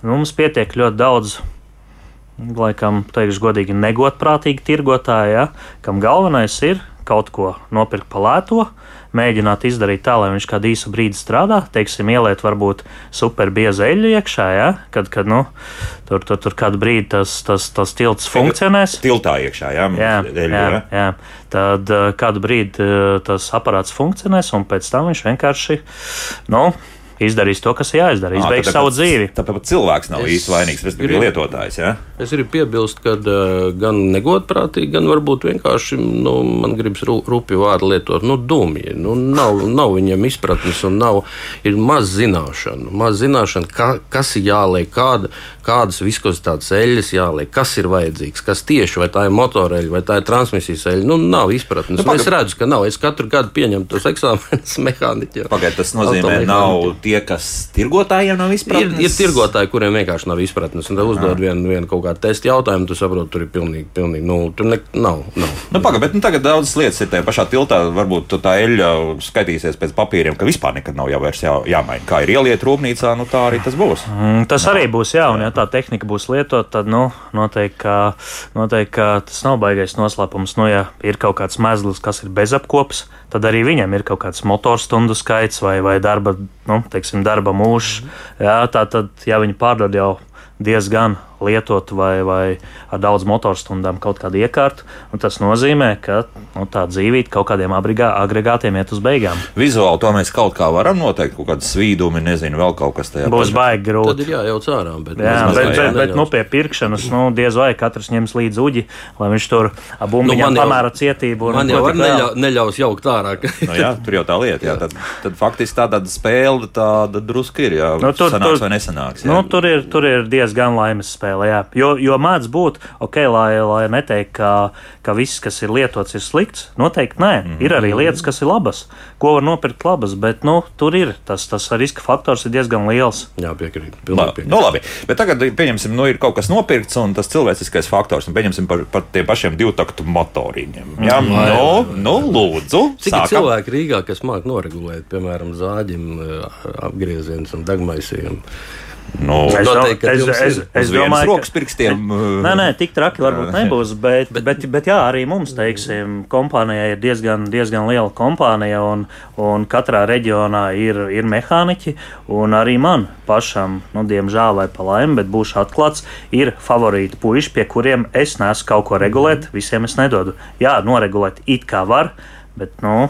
nu, mums pietiek ļoti daudz. Laikam, teikšu, godīgi, negodprātīgi tirgotāji, ja, kam galvenais ir kaut ko nopirkt pa lēto, uh, mēģināt izdarīt tā, lai viņš kādu īsu brīdi strādā, teiksim, ieliet varbūt superbiezu eļļu iekšā, ja? kad, kad nu, tur, tur, tur kādu brīdi tas, tas, tas tilts funkcionēs. Tiltā iekšā, jā, jā, eļļu, jā, jā. Tad uh, kādu brīdi uh, tas aparāts funkcionēs, un pēc tam viņš vienkārši, nu, izdarīs to, kas jāizdara, izbeigs savu dzīvi. Tāpēc cilvēks nav īsti vainīgs, respektīvi lietotājs. Ja? Es gribu piebilst, ka uh, gan negodprātīgi, gan varbūt vienkārši nu, man gribas rupju vārdu lietot, nu, dumji. Nu, nav, nav viņiem izpratnes un nav, ir maz zināšanu. Maz zināšanu, ka, kas ir jāliek, kāda, kādas viskozitātes eļļas jāliek, kas ir vajadzīgs, kas tieši vai tā ir motoreļa vai tā ir transmisijas eļļa. Nu, nav izpratnes. Nu, es redzu, ka nav. Es katru gadu pieņemu tos eksāmenus mehāniķiem. Pagaidiet, tas nozīmē, nav tie, kas tirgotājiem nav izpratnes. Ir, ir tirgotāji, kuriem vienkārši nav izpratnes. Un tad uzdod vienu, vienu kaut kādu testu jautājumu, tu saproti, tur ir pilnīgi, pilnīgi nu, tur ne, nav. nav. Nu, Pagaidiet, bet nu, tagad daudzas lietas ir tajā pašā tiltā. Varbūt tā eļļa skaitīsies pēc papīriem, ka vispār nekad nav jau vairs jā, jāmaina. Kā ir ieliet rūpnīcā, nu tā arī tas būs. Mm, tas no. arī būs, jā, un ja tā tehnika būs lietot, tad nu, noteikti, ka, noteikti ka tas nav baigais noslēpums. Nu, ja ir kaut kāds mezgls, kas ir bezapkops, tad arī viņam ir kaut kāds motorstundu skaits vai, vai darba, nu, teiksim, darba mūžs. Jā, tā tad, ja viņi pārdod jau diezgan lietot vai, vai ar daudz motorstundām kaut kādu iekārtu. Tas nozīmē, ka nu, tā dzīvība kaut kādiem abrigā, agregātiem iet uz beigām. Vizuāli to mēs kaut kā varam noteikt, kaut kāda svīdumi, nezinu, vēl kaut kas tajā. Būs baigi grūti. Tad ir jājauc ārā. Bet, jā, bet, bet, bet, bet nu, pie pirkšanas nu, diez vai katrs ņems līdzi uģi, lai viņš tur bumbiņā nu, pamēra cietību. Man jau var neļau, neļaus jaukt ārā. nu, jā, tur jau tā lieta. Jā, tad, tad faktiski tā tāda spēle tāda druska ir. Jā, nu, tur, sanāks tur, vai nesanāks. Jā. Nu, tur, ir, tur ir diezgan laimes spēle. Jā. Jo, jo mēdz būt, ok, lai, lai neteikt, ka, ka viss, kas ir lietots, ir slikts. Noteikti nē, mm -hmm. ir arī lietas, kas ir labas, ko var nopirkt labas, bet nu, tur ir tas, tas riska faktors ir diezgan liels. Jā, piekrīt. La, nu, labi, bet tagad, pieņemsim, nu, ir kaut kas nopirkts un tas cilvēciskais faktors, un pieņemsim par, par tiem pašiem divtaktu motoriem. Jā, mm -hmm. nu, nu, lūdzu. Cik ir cilvēki Rīgā, kas māk noregulēt, piemēram, zāģim, apgriezienus un degmaisiem? Nu, Es, Noteikti, ka es, es, es domāju, rokas pirkstiem. Nē, nē, tik traki varbūt nebūs, bet, bet, bet jā, arī mums, teiksim, kompānijai ir diezgan, diezgan liela kompānija, un, un katrā reģionā ir, ir mehāniķi, un arī man pašam, nu, diemžēl vai pa laimi, bet būšu atklāts, ir favorīti puiši, pie kuriem es nesu kaut ko regulēt, visiem es nedodu. Jā, noregulēt it kā var, bet, nu,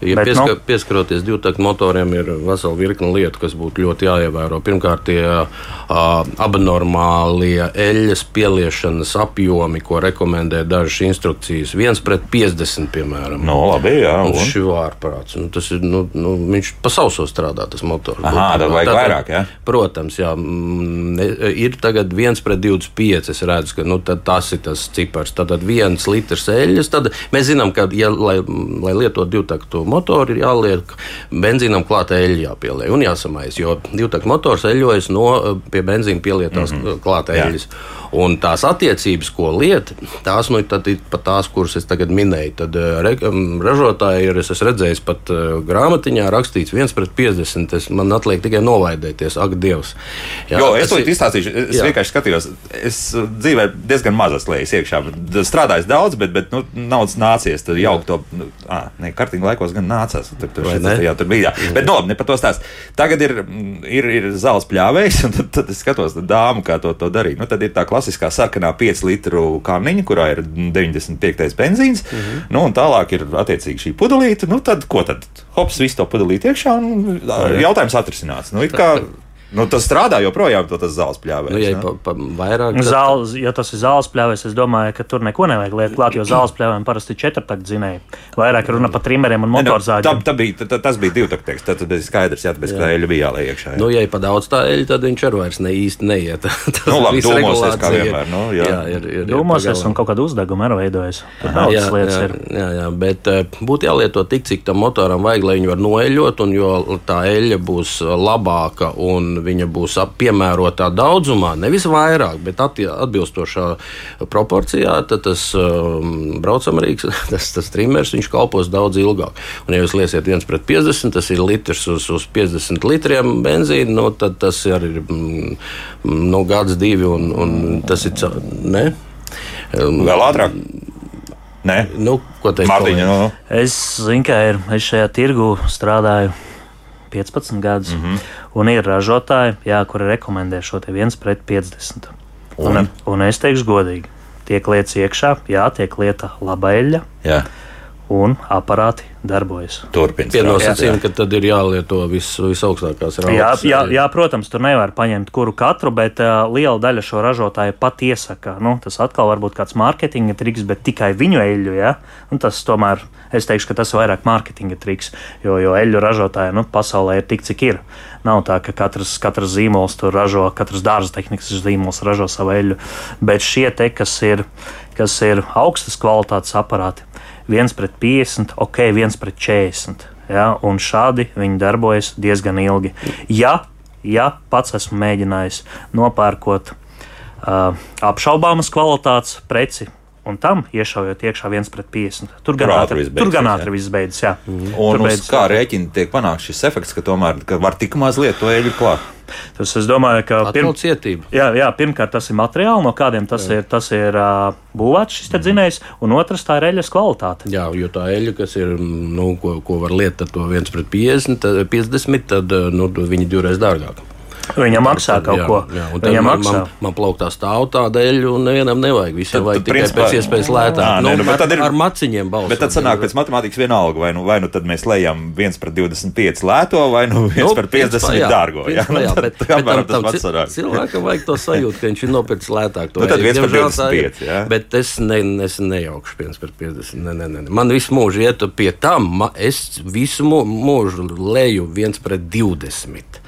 Ja Bet, pieska, nu- no... Pieskaroties divtaktu motoriem, ir vesela virkne lietu, kas būtu ļoti jāievēro. Pirmkārt, tie uh, abnormālie eļļas pieliešanas apjomi, ko rekomendē dažas instrukcijas. viens pret 50, piemēram. Nu, labi, jā. Un Un? šī ārprāts. Nu, tas ir, nu, nu, viņš pa sauso strādā, tas motors. Aha, tad vajag vairāk, jā? Protams, jā. Ne- Ir tagad viens pret 25. Es redzu, ka nu, tas ir tas cipars. Tad viens litrs eļļas. Tad mēs zinām, ka, ja, lai, lai lietotu divtaktu motoru, ir jāliek benzīnam klāta eļļa jāpieliek un jāsamais. Jo divtaktu motors eļļojas no pie benzīna pielietās mm -hmm. klāta Jā. eļļas. Un tās attiecības, ko lieta, tās nu, tad ir pat tās, kuras es tagad minēju. Tad eh, re, um, ražotāji ir, es redzējis, pat grāmatiņā rakstīts 1 pret 50. Es, man atliek tikai novaidēties, ak, Dievs. Jā, jo, es to izstāstīšu. Es Jā. vienkārši skatījos, es dzīvē diezgan mazas lietas iekšā. Strādājis daudz, bet, bet nu, naudas nācies. Tur jau to, nu, kartiņa laikos gan nācās. Tur, tur, šis, ne? jā, tur bija. Jā. Bet, no, ne par to stāst. Tagad ir, mm, ir, ir zāles pļāvējs, un tad, tad es skatos dāmu, kā to, to darīt. Nu, tad ir tā klasiskā sarkanā 5 litru kārniņa, kurā ir 95. benzīns. Mm -hmm. nu, un tālāk ir attiecīgi šī pudelīte. Nu, tad ko tad? Hops, visu to pudelīti iekšā un jautājums atrisināts. Nu, kā, Nu, tas strādā joprojām, to tas zāles pļāvējs. Nu, ja ir pa, pa vairāk, tad- Zāles, ja tas ir zāles pļāvējs, es domāju, ka tur neko nevajag liekt klāt, jo zāles pļāvējiem parasti ir četrtakt zinēji. Vairāk runa par trimeriem un Ne, nu, motorzāģiem. tā, tā bija, tā, tas bija divtaktieks. Tad ir skaidrs, jā, tāpēc, ka eļļa bija jāliek iekšā. Jā. Nu, ja ir par daudz tā eļļa, tad viņš arī vairs ne īsti neiet. Tas Nu, labi, viss dūmosies kā vienmēr, nu, jā. jā, ir, ir, ir Domāsies, pagalam. un kaut kāda uzdeguma arī veidojas. Tur Jā, Daudzas lietas jā, ir. jā, jā, bet uh, būtu jālieto tik, cik tam motoram vajag, lai viņu var noeļot, un jo tā eļļa būs labāka un viņa būs piemērotā daudzumā, nevis vairāk, bet atbilstošā proporcijā, tad tas um, braucamrīks, tas, tas trimers, viņš kalpos daudz ilgāk. Un, ja jūs liesiet viens pret 50, tas ir litrs uz, uz 50 litriem benzīna, nu, tad tas ir mm, nu, gads, divi, un, un tas ir. Ne? Um, Vēl ātrāk. Nē, Nu, ko teikt? Mārtiņa. kolēģi? Nu, Es zinu, ka ir, es šajā tirgu strādāju 15 gadus, mm -hmm. un ir ražotāji, jā, kuri rekomendē šo te 1 pret 50. Un, un, un es teikšu godīgi, tiek lietas iekšā, jā, tiek lieta laba eļļa, jā, un aparāti darbojas. turpiniet. Pienosacījumi, ka tad ir jālieto vis, visaugstākās Jā, raudas. jā, jā, protams, tur nevar paņemt kuru katru, bet uh, liela daļa šo ražotāju pat iesaka. Nu, tas atkal var būt kāds mārketinga triks, bet tikai viņu eļļu. Ja? Un tas tomēr, es teikšu, ka tas ir vairāk mārketinga triks, jo, jo eļļu ražotāji nu, pasaulē ir tik, cik ir. Nav tā, ka katrs, katrs zīmols tur ražo, katrs dārza tehnikas zīmols ražo savu eļļu, bet šie te, kas ir, kas ir augstas kvalitātes aparāti, viens pret 50, ok, viens pret 40. Ja, un šādi viņi darbojas diezgan ilgi. Ja, ja pats esmu mēģinājis nopērkot uh, apšaubāmas kvalitātes preci. Un tam iešaujot iekšā viens pret 50. Tur gan ātri viss tur gan beidzas, ātri viss beidzas. Jā. Un Tur uz beidzas kā rēķina tiek panākts šis efekts, ka tomēr ka var tik maz lietot to eļļu klāt? Tas es domāju, ka cietība. Jā, jā, pirmkārt, tas ir materiāls, no kādiem tas jā. ir, tas ir uh, būvēts šis dzinējs, un otrs tā ir eļļas kvalitāte. Jā, jo tā eļļa, kas ir, nu, ko, ko var lietot to 1 pret 50, tad, 50 tad nu, viņi divreiz dārgāk. Viņa maksā kaut jā, ko. Jā, Viņa man, maksā. man, man plauktā stāv tāda eļļa, un nevienam nevajag. Visiem Tad- vajag tikai principā- pēc iespējas lētāk. Ā, nē, nu, bet ar, ir- ar maciņiem balsot. Bet tad sanāk pēc matemātikas vienalga, vai nu, vai nu tad mēs lejam 1 pret 25 lēto, vai nu 1 Nu, pret 50 principā, jā, dārgo. Jā, principā, jā, Nu, bet, tad bet apmēram tam, tas tam sanāk. cilvēkam vajag to sajūtu, ka viņš ir nopircis lētāk. to Nu, tad eļļu. 1 pret Diemžēl tā ir. 25, jā. Bet es, ne, es nejaukšu 1 pret 50. Ne, ne, ne. Man visu mūžu iet pie tam, es visu mū- mūžu leju 1 pret 20.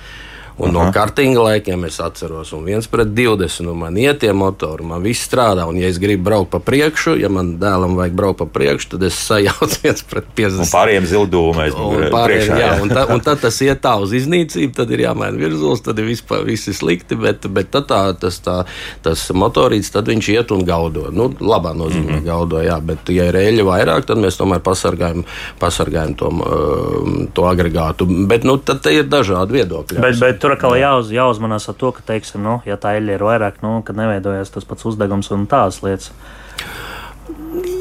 Un Aha. no kartinga laikiem es atceros, un viens pret 20. Un man iet tie motori, man viss strādā. Un, ja es gribu braukt pa priekšu, ja man dēlam vajag braukt pa priekšu, tad es sajaucu viens pret 50. Un pārējiem zildūmēs. Un, pārējiem, jā, un, ta, un tad tas iet tā uz iznīcību, tad ir jāmaina virzulis, tad ir vispār, viss ir slikti. Bet, bet tad tā, tas, tā, tas motorīts, tad viņš iet un gaudo. Nu, labā nozīmē mm -hmm. gaudo, jā, bet, ja ir eļļa vairāk, tad mēs tomēr pasargājam, pasargājam to, to agregātu. Bet nu, tad te ir dažādi viedokļi. Bet, bet tur atkal jāuz, jāuzmanās ar to, ka, teiksim, nu, ja tā eļļa ir vairāk, nu, kad neveidojas tas pats uzdegums un tādas lietas.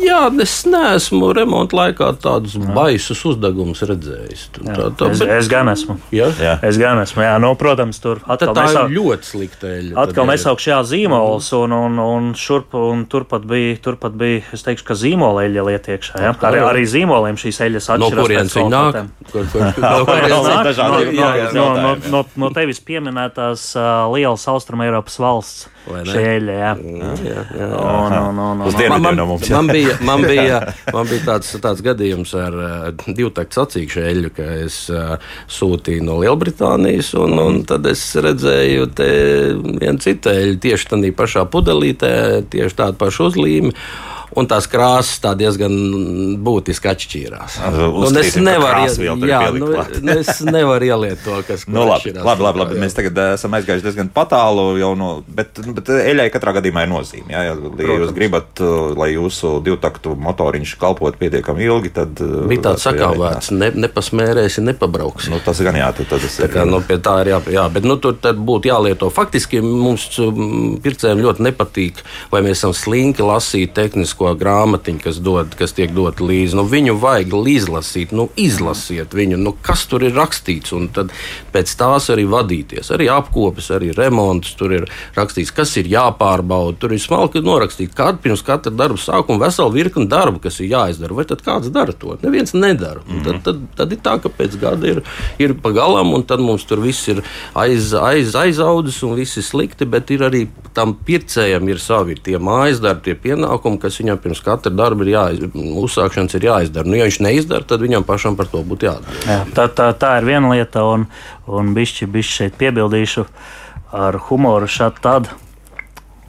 Jā, es neesmu remonta laikā tādus jā. baisus uzdegumus redzējis. Tā, tā, tā, es, bet... es gan esmu. Jā? Jā. Es gan esmu. Jā, nu, protams, tur atkal tā nesau... ir ļoti slikta eļļa. Atkal nesaukšu jā zīmols, un, un, un, šurp, un turpat, bija, turpat bija, es teikšu, ka zīmola eļļa liet iekšā. Jā? Arī, arī zīmoliem šīs eļļas atšķiras. No kurienes viņi nāk? Kur, kur, kur, no, no, no, no tevis pieminētās uh, lielas Austrum Eiropas valsts. Šēļa, jā. Jā, jā, jā. Un, un, un, un, man, man, no mums, man, bija, man, bija, man bija tāds, tāds gadījums ar uh, divtaktu sacīkšu eļļu, ka es uh, sūtīju no Lielbritānijas, un, un tad es redzēju vienu citu eļļu tieši tādā pašā pudelītē, tieši tādu pašu uzlīmi un tās krāsas tā diezgan būtiski atšķīrās. Nu, es nevaru jā, nu, nu, es nevaru ieliet to, kas nu, labi, labi, labi, labi. Mēs tagad uh, esam aizgājuši diezgan tālu, no, bet, bet eļai katrā gadījumā ir nozīme. Jā, ja Protams. jūs gribat, uh, lai jūsu divtaktu motoriņš kalpot pietiekami ilgi, tad. Bija tāds sakāvērts, ne, nepasmērēsi, nepabrauks. Nu, tas gan jā, tad, tad tā kā, nu, pie tā ir jā, jā bet nu, tur būtu jālieto. Faktiski mums um, pircējiem ļoti nepatīk, vai mēs esam slinki lasīt tehnisku tehnisko grāmatiņu, kas, dod, kas tiek dota līdzi. Nu, viņu vajag izlasīt, nu, izlasiet viņu, nu, kas tur ir rakstīts, un tad pēc tās arī vadīties. Arī apkopes, arī remonts, tur ir rakstīts, kas ir jāpārbauda. Tur ir smalki norakstīts, kad pirms katra darba sākuma vesela virkne darbu, kas ir jāizdara. Vai tad kāds dara to? Neviens nedara. Mm -hmm. tad, tad, tad ir tā, ka pēc gada ir, ir pagalam, un tad mums tur viss ir aiz, aiz, aizaudzis un viss ir slikti, bet ir arī tam pircējam ir savi tie mājas darbi, tie pienākumi, kas viņam viņam pirms katra darba ir jāizdara, uzsākšanas ir jāizdara. Nu, ja viņš neizdara, tad viņam pašam par to būtu jāatbild. Jā, tā, tā, tā ir viena lieta, un, un bišķi, bišķi šeit piebildīšu ar humoru šādi tad.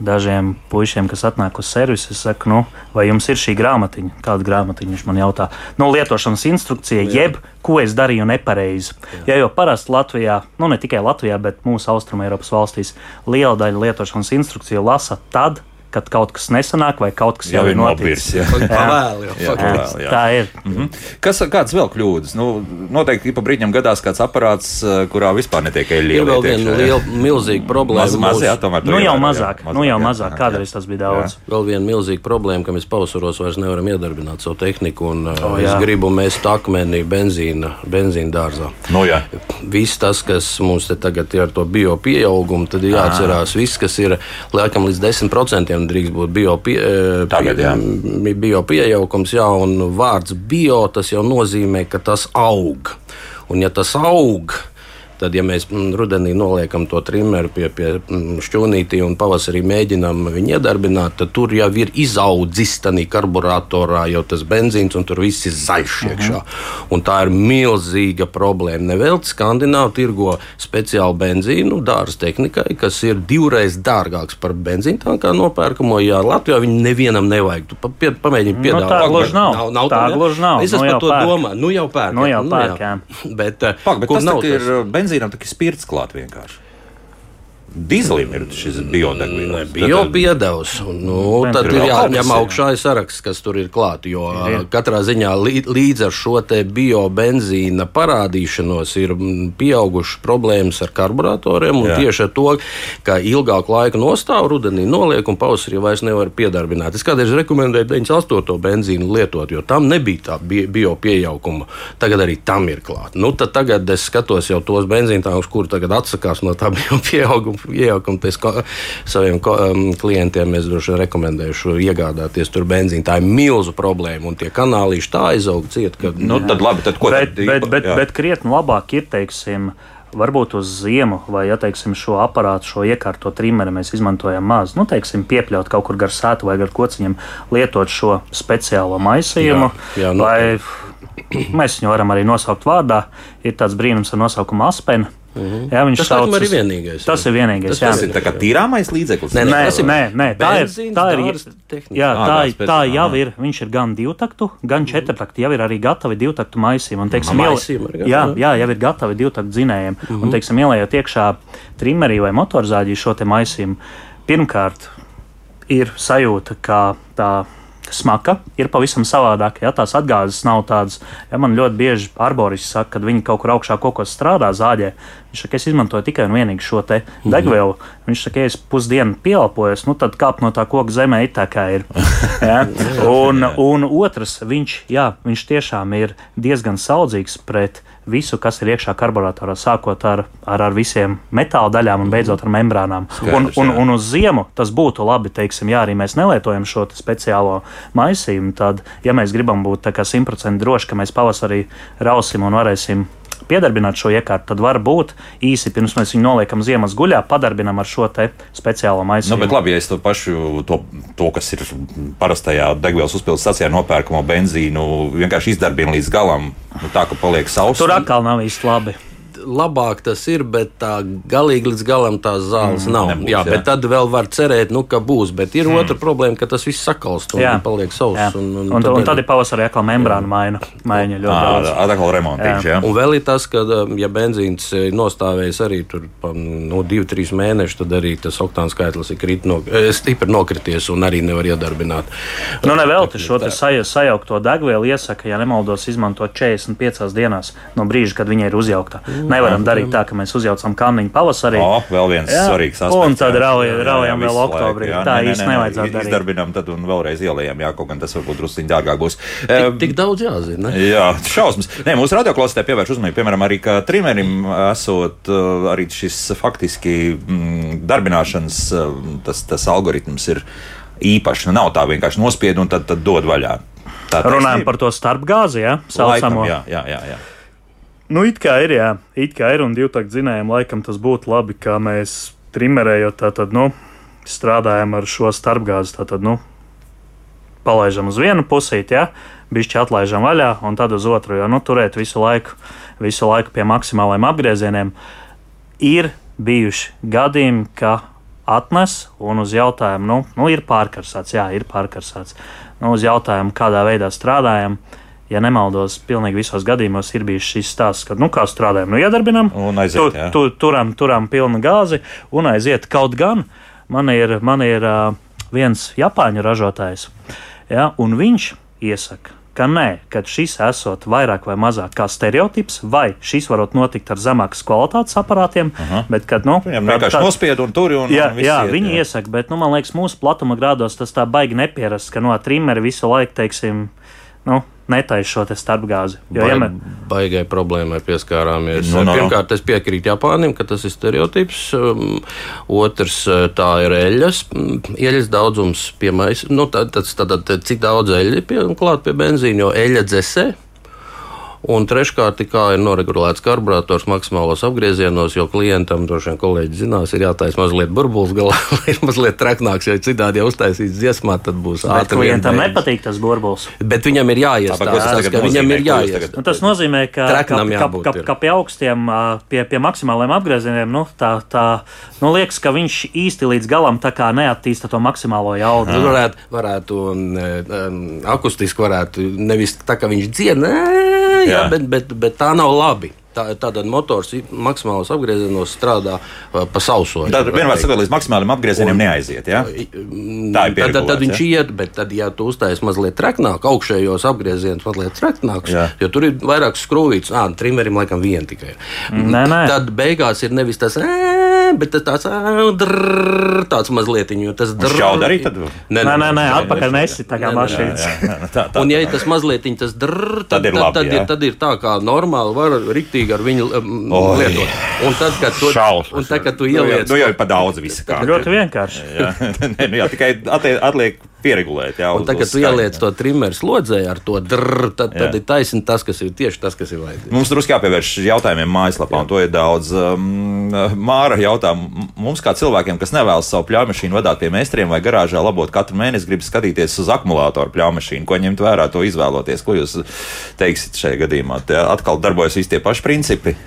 Dažiem puišiem, kas atnāk uz servisu, es saku, nu, vai jums ir šī grāmatiņa? Kāda grāmatiņa viņš man jautā? Nu, lietošanas instrukcija, Jā. jeb ko es darīju nepareizi. Jā. Ja jau parasti Latvijā, nu ne tikai Latvijā, bet mūsu austrumēropas valstīs, liela daļa lietošanas instrukciju lasa tad, kad kaut kas nesanāk, vai kaut kas jau, jau ir noticis. Jā, pavēl, jau, jā, pavēl, jā. tā ir. Mm -hmm. Kas, kādas vēl kļūdas? Nu, noteikti pa brīdim gadās kāds aparāts, eh, kurā vispār netiek eļļa. Ir vēl viena liela, milzīga problēma. Maz, maz, jā, tomēr, nu, jau mazāk, jā, mazāk, nu jau mazāk, kādreiz tas bija daudz. Jā. Vēl viena milzīga problēma, ka mēs pavasaros vairs nevaram iedarbināt savu tehniku, un oh, es gribu mest akmeni benzīna, benzīna dārzā. Nu, jā. Viss tas, kas mums te tagad ir ar to bio pieaugumu, tad jāatcerās, viss, kas ir laikam līdz 10% un drīkst būt bio, pie, e, Tagad, pie, bio pieaugums, jā, un vārds bio tas jau nozīmē, ka tas aug. Un ja tas aug, Tad, ja mēs mm, rudenī noliekam to trimeru pie, pie mm, šķūnītī un pavasarī mēģinām viņu iedarbināt, tad tur jau ir izaudzis tādā karburatorā jau tas benzīns, un tur viss ir zaļš mhm. iekšā. Un tā ir milzīga problēma. Nevelti Skandināvi tirgo speciālu benzīnu dārza tehnikai, kas ir divreiz dārgāks par benzīnu tankā nopērkamo. Jā, Latvijā viņu nevienam nevajag. Tu pie, pamēģini piedāvāt. Nu, tā gluži nav. nav, nav tā, tā gluži nav. Es esmu nu, par to domāju. Nu jau pērk. Nu jau pērk, jā. Bet, eh, Pak, bet tas nav, ir benzīnam tikai spirts klāt vienkārši. Dīzelim ir šis biodegvielas. Biopiedevs. Nu, tad ir jāņem augšā saraksts, kas tur ir klāts. Jo jā. katrā ziņā līdz ar šo biobenzīna parādīšanos ir pieaugušas problēmas ar karburatoriem. Tieši ar to, ka ilgāku laiku nostāv rudenī, noliek un pavasarī vairs nevar piedarbināt. Es kādreiz rekomendēju 98. benzīnu lietot, jo tam nebija tā biopieauguma. Tagad arī tam ir klāts. Nu, tagad es skatos jau tos benzīntākus, kuri tagad atsakās no tā biopieauguma iejaukumu saviem um, klientiem. Es droši vien rekomendēšu iegādāties tur benzīnu. Tā ir milzu problēma, un tie kanālīši tā aizaug ciet. Ka, nu, tad labi, tad ko bet, tad, bet, bet, jā. bet krietni labāk ir, teiksim, varbūt uz ziemu, vai ja teiksim, šo aparātu, šo iekārto trimeri mēs izmantojam maz, nu, teiksim, piepļaut kaut kur gar sētu vai gar kociņiem, lietot šo speciālo maisījumu. Jā, jā, nu, vai, mēs viņu varam arī nosaukt vārdā. Ir tāds brīnums ar nosaukumu aspeni. Mm -hmm. Jā, viņš tas sauc, ir vienīgais. Tas jā. ir vienīgais. Tas, jā. tas ir tā kā tīrāmais līdzeklis. Nē, nē, tas ir, nē, nē tā ir. Tā ir jā, tā, tā, tā jau ir. Viņš ir gan divtaktu, gan četrtaktu. Jau ir arī gatavi divtaktu maisījumi. Un, teiksim, iel... jā, jā, jau ir gatavi divtaktu dzinējiem. Mm -hmm. Un, teiksim, ielējot iekšā trimerī vai motorizāģī šo te maisījumu, pirmkārt ir sajūta, ka tā smaka ir pavisam savādāka. Ja, tās atgāzes nav tādas, ja man ļoti bieži arboristi saka, kad viņi kaut kur augšā kaut ko strādā zāģē. Viņš saka, es izmantoju tikai un vienīgi šo te degvielu. Mm -hmm. Viņš saka, ja es pusdienu pielpojos, nu tad kāp no tā koka zemē it tā kā ir. Ja? Un, un otrs, viņš, jā, viņš tiešām ir diezgan saudzīgs pret visu, kas ir iekšā karburatorā, sākot ar, ar, ar visiem metāla daļām un beidzot ar membrānām. Skaidrs, un, un, un uz ziemu tas būtu labi, teiksim, ja arī mēs nelietojam šo speciālo maisījumu, tad, ja mēs gribam būt simtprocentīgi droši, ka mēs pavasarī rausim un varēsim piedarbināt šo iekārtu, tad var būt īsi pirms mēs viņu noliekam ziemas guļā, padarbinam ar šo speciālo maisu. Nu, bet labi, ja es to pašu, to, to kas ir parastajā degvielas uzpildes stacijā nopērkamo benzīnu, vienkārši izdarbinu līdz galam, nu, tā ka paliek sauss. Tur atkal nav īsti labi labāk tas ir, bet tā galīgi līdz galam tās zāles mm, nav. Nebūs, jā, jā, bet tad vēl var cerēt, nu, ka būs. Bet ir mm. otra problēma, ka tas viss sakalst un jā. paliek sauss. Un, un, un, tad, un tad ir pavasarī atkal membrāna maina. Maiņa ļoti daudz. Atkal remontīgs, jā. jā. Un vēl ir tas, ka, um, ja benzīns nostāvēs arī tur nu, divi, trīs mēnešus, tad arī tas oktāns skaitlis ir krit no, stipri nokrities un arī nevar iedarbināt. Nu, nevelti šo sajaukto degvielu iesaka, ja nemaldos, izmantot 45 dienās no brīža, kad viņa ir uzjaukta. Mm nevaram darīt tā, ka mēs uzjaucam kanniņu pavasarī. O, vēl viens jā, svarīgs aspekts. Un tad raujam, raujam vēl oktobrī. Jā, tā īsti nevajadzētu darīt. Izdarbinam tad un vēlreiz ielējam, jā, kaut gan tas varbūt drusciņ dārgāk būs. Tik, tik daudz jāzina. Ne? Jā, šausmas. Nē, mūsu radioklausītāji pievērš uzmanību, piemēram, arī, ka trimerim esot arī šis faktiski mm, darbināšanas tas, tas algoritms ir īpašs. Nu, nav tā vienkārši nospied un tad, tad dod vaļā. Tā Runājam par to starpgāzi, ja? Saucamo. Laikam, jā, jā, jā. jā. Nu, it kā ir, jā, it kā ir, un divu tādu zinājām, laikam tas būtu labi, kā mēs trimerējot, tātad, nu, strādājam ar šo starpgāzi, tātad, nu, palaižam uz vienu pusīti, ja, bišķi atlaižam vaļā, un tad uz otru, jo, nu, turēt visu laiku, visu laiku pie maksimālajiem apgriezieniem, ir bijuši gadījumi, ka atnes un uz jautājumu, nu, nu ir pārkarsāts, jā, ir pārkarsāts, nu, uz jautājumu, kādā veidā strādājam, uh, ja nemaldos, pilnīgi visos gadījumos ir bijis šis stāsts, ka, nu, kā strādājam, nu, iedarbinam, un aiziet, tu, tu, turam, turam pilnu gāzi un aiziet. Kaut gan man ir, man ir uh, viens Japāņu ražotājs, ja, un viņš iesaka, ka nē, ka šis esot vairāk vai mazāk kā stereotips, vai šis varot notikt ar zemākas kvalitātes aparātiem, Aha. bet, kad, nu, Viņam vienkārši tā, nospied un tur un, jā, un jā, iet, viņi jā. iesaka, bet, nu, man liekas, mūsu platuma grādos tas tā baigi nepierast, ka no trimeri visu laiku, teiksim, nu, netaisa šo starpgāzi. Jo, Baig, ja mē... Baigai problēmai pieskārāmies. No, no. Pirmkārt, es piekrītu Japānim, ka tas ir stereotips. Um, otrs, uh, tā ir eļļas. Mm, eļļas daudzums piemērs. Nu, tad, tad, tad, tad, cik daudz eļļa pie, klāt pie benzīna, jo eļļa dzesē. Un treškārt, kā ir noregulēts karburators maksimālos apgriezienos, jo klientam, droši vien kolēģi zinās, ir jātaisa mazliet burbulis galā, lai ir mazliet traknāks, jo citādi jau uztaisīts dziesmā, tad būs ātri. Klientam nepatīk tas burbulis. Bet viņam ir jāiestāsta, ka viņam ir jāiestāsta. Nu, tas nozīmē, ka, ka, ka, ka, ka pie augstiem, pie, pie maksimāliem apgriezieniem, nu, tā, tā, nu, liekas, ka viņš īsti līdz galam neattīsta to maksimālo jaudu. Tur varētu, varētu um, akustiski varētu nevis tā, ka viņš dzied, jā, jā. Bet, bet, bet tā nav labi. Tā, tātad motors maksimālos apgriezienos strādā pa, sauso. Tad vienmēr sakot, līdz maksimāliem apgriezieniem neaiziet. Ja? Tā ir tad, tad, tad viņš iet, bet tad, ja tu uztais mazliet traknāk, augšējos apgriezienus mazliet traknāks, jā. jo tur ir vairāk skrūvīts, ah, trimerim laikam vien tikai. Nē, nē. Tad beigās ir nevis tas. Ē, bet tas tāds, drrr, tāds mazliet viņa. Tas drrr, arī tad. Nē, nē, nē, nē atpakaļ nesi tā kā tā, un ja tas mazliet tas drrr, tad, tad, ir labi, tad, ir, tad ir tā kā normāli var riktīgi ar viņu um, lietot. Un tad, kad tu, Šausmas, un tad, kad tu ieliec. Nu jau ir pa daudz visu kā. Ļoti vienkārši. jā, nē, nu jā, tikai atliek pieregulēt. Jā, un tagad, kad tu ieliec to trimeru slodzē ar to drrr, tad, tad ir taisni tas, kas ir tieši tas, kas ir vajadzīgs. Mums drusku jāpievērš jautājumiem mājaslapā, jā. un to ir daudz. Um, Māra jautā, mums kā cilvēkiem, kas nevēlas savu pļaumašīnu vadīt pie meistariem vai garāžā labot katru mēnesi, grib skatīties uz akumulātoru pļaumašīnu, ko ņemt vērā, to izvēloties. Ko jūs teiksiet šajā gadījumā? Te atkal darbojas visi tie paši principi,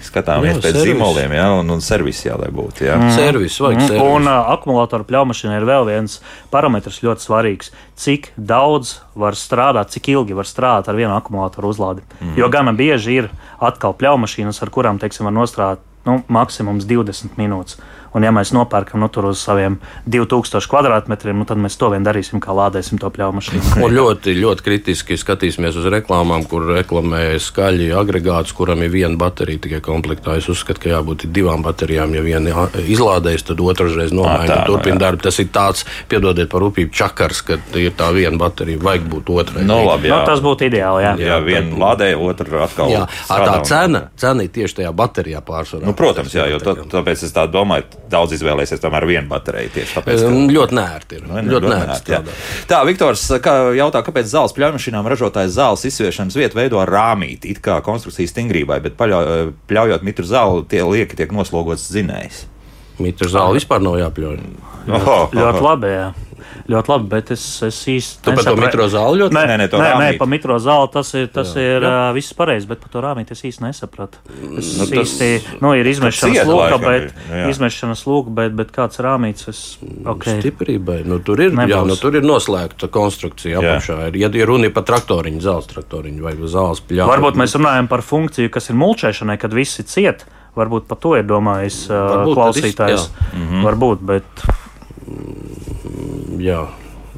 skatāmies jā, pēc servis. zīmoliem, jā, un, un servis jā, lai būtu. Jā. Mm. Servis, vajag mm. servis. Un uh, akumulātoru pļaumašīna ir vēl viens parametrs ļoti svarīgs svarīgs, cik daudz var strādāt, cik ilgi var strādāt ar vienu akumulātoru uzlādi. Mm. Jo gana bieži ir atkal pļaumašīnas, ar kurām teiksim, var nostrādāt nu, maksimums 20 minūtes. Un, ja mēs nopērkam nu, tur uz saviem 2000 kvadrātmetriem, nu, tad mēs to vien darīsim, kā lādēsim to pļauju mašīnu. Un ļoti, ļoti kritiski skatīsimies uz reklāmām, kur reklamē skaļi agregāts, kuram ir viena baterija tikai komplektā. Es uzskatu, ka jābūt divām baterijām. Ja viena izlādējas, tad otrs reiz nomaina un turpina darbu. Tas ir tāds, piedodiet par rūpību, čakars, ka ir tā viena baterija, vajag būt otrai. No, labi, jā. nu, tas būtu ideāli. Jā, jā viena lādē, otra atkal. Jā, tā cena, cena ir tieši tajā baterijā pārsvarā. Nu, protams, jā, jo tā, tāpēc es tā domāju, daudz izvēlēsies tomēr vienu bateriju. Tieši tāpēc, ka... Ļoti nērti ir. Nu, ļoti, ļoti nērti. nērti tā, Viktors kā jautā, kāpēc zāles pļaujumašīnām ražotājs zāles izsviešanas vietu veido ar rāmīti, it kā konstrukcijas stingrībai, bet pļaujot mitru zāli, tie lieki tiek noslogots zinējs. Mitru zāli vispār nav jāpļauj. Ļoti, ļoti labi. Jā ļoti labi, bet es, es īsti. Tu par to mitro zāli ļoti nē, nē, nē, nē, nē pa mitro zāli tas ir, tas jā, ir jā. Uh, viss pareizi, bet par to rāmīti es īsti nesapratu. Es nu, tas, īsti, nu, ir izmešanas lūka, bet, jā. izmešanas lūka, bet, bet kāds rāmīts, es, okay. Stiprībai, nu, tur ir, Nebūs. jā, nu, tur ir noslēgta konstrukcija apakšā. Ja ir runa par traktoriņu, zāles traktoriņu vai zāles pļāvu. Varbūt mēs runājam par funkciju, kas ir mulčēšanai, kad visi ciet. Varbūt par to ir domājis uh, klausītājs. Varbūt, bet jā.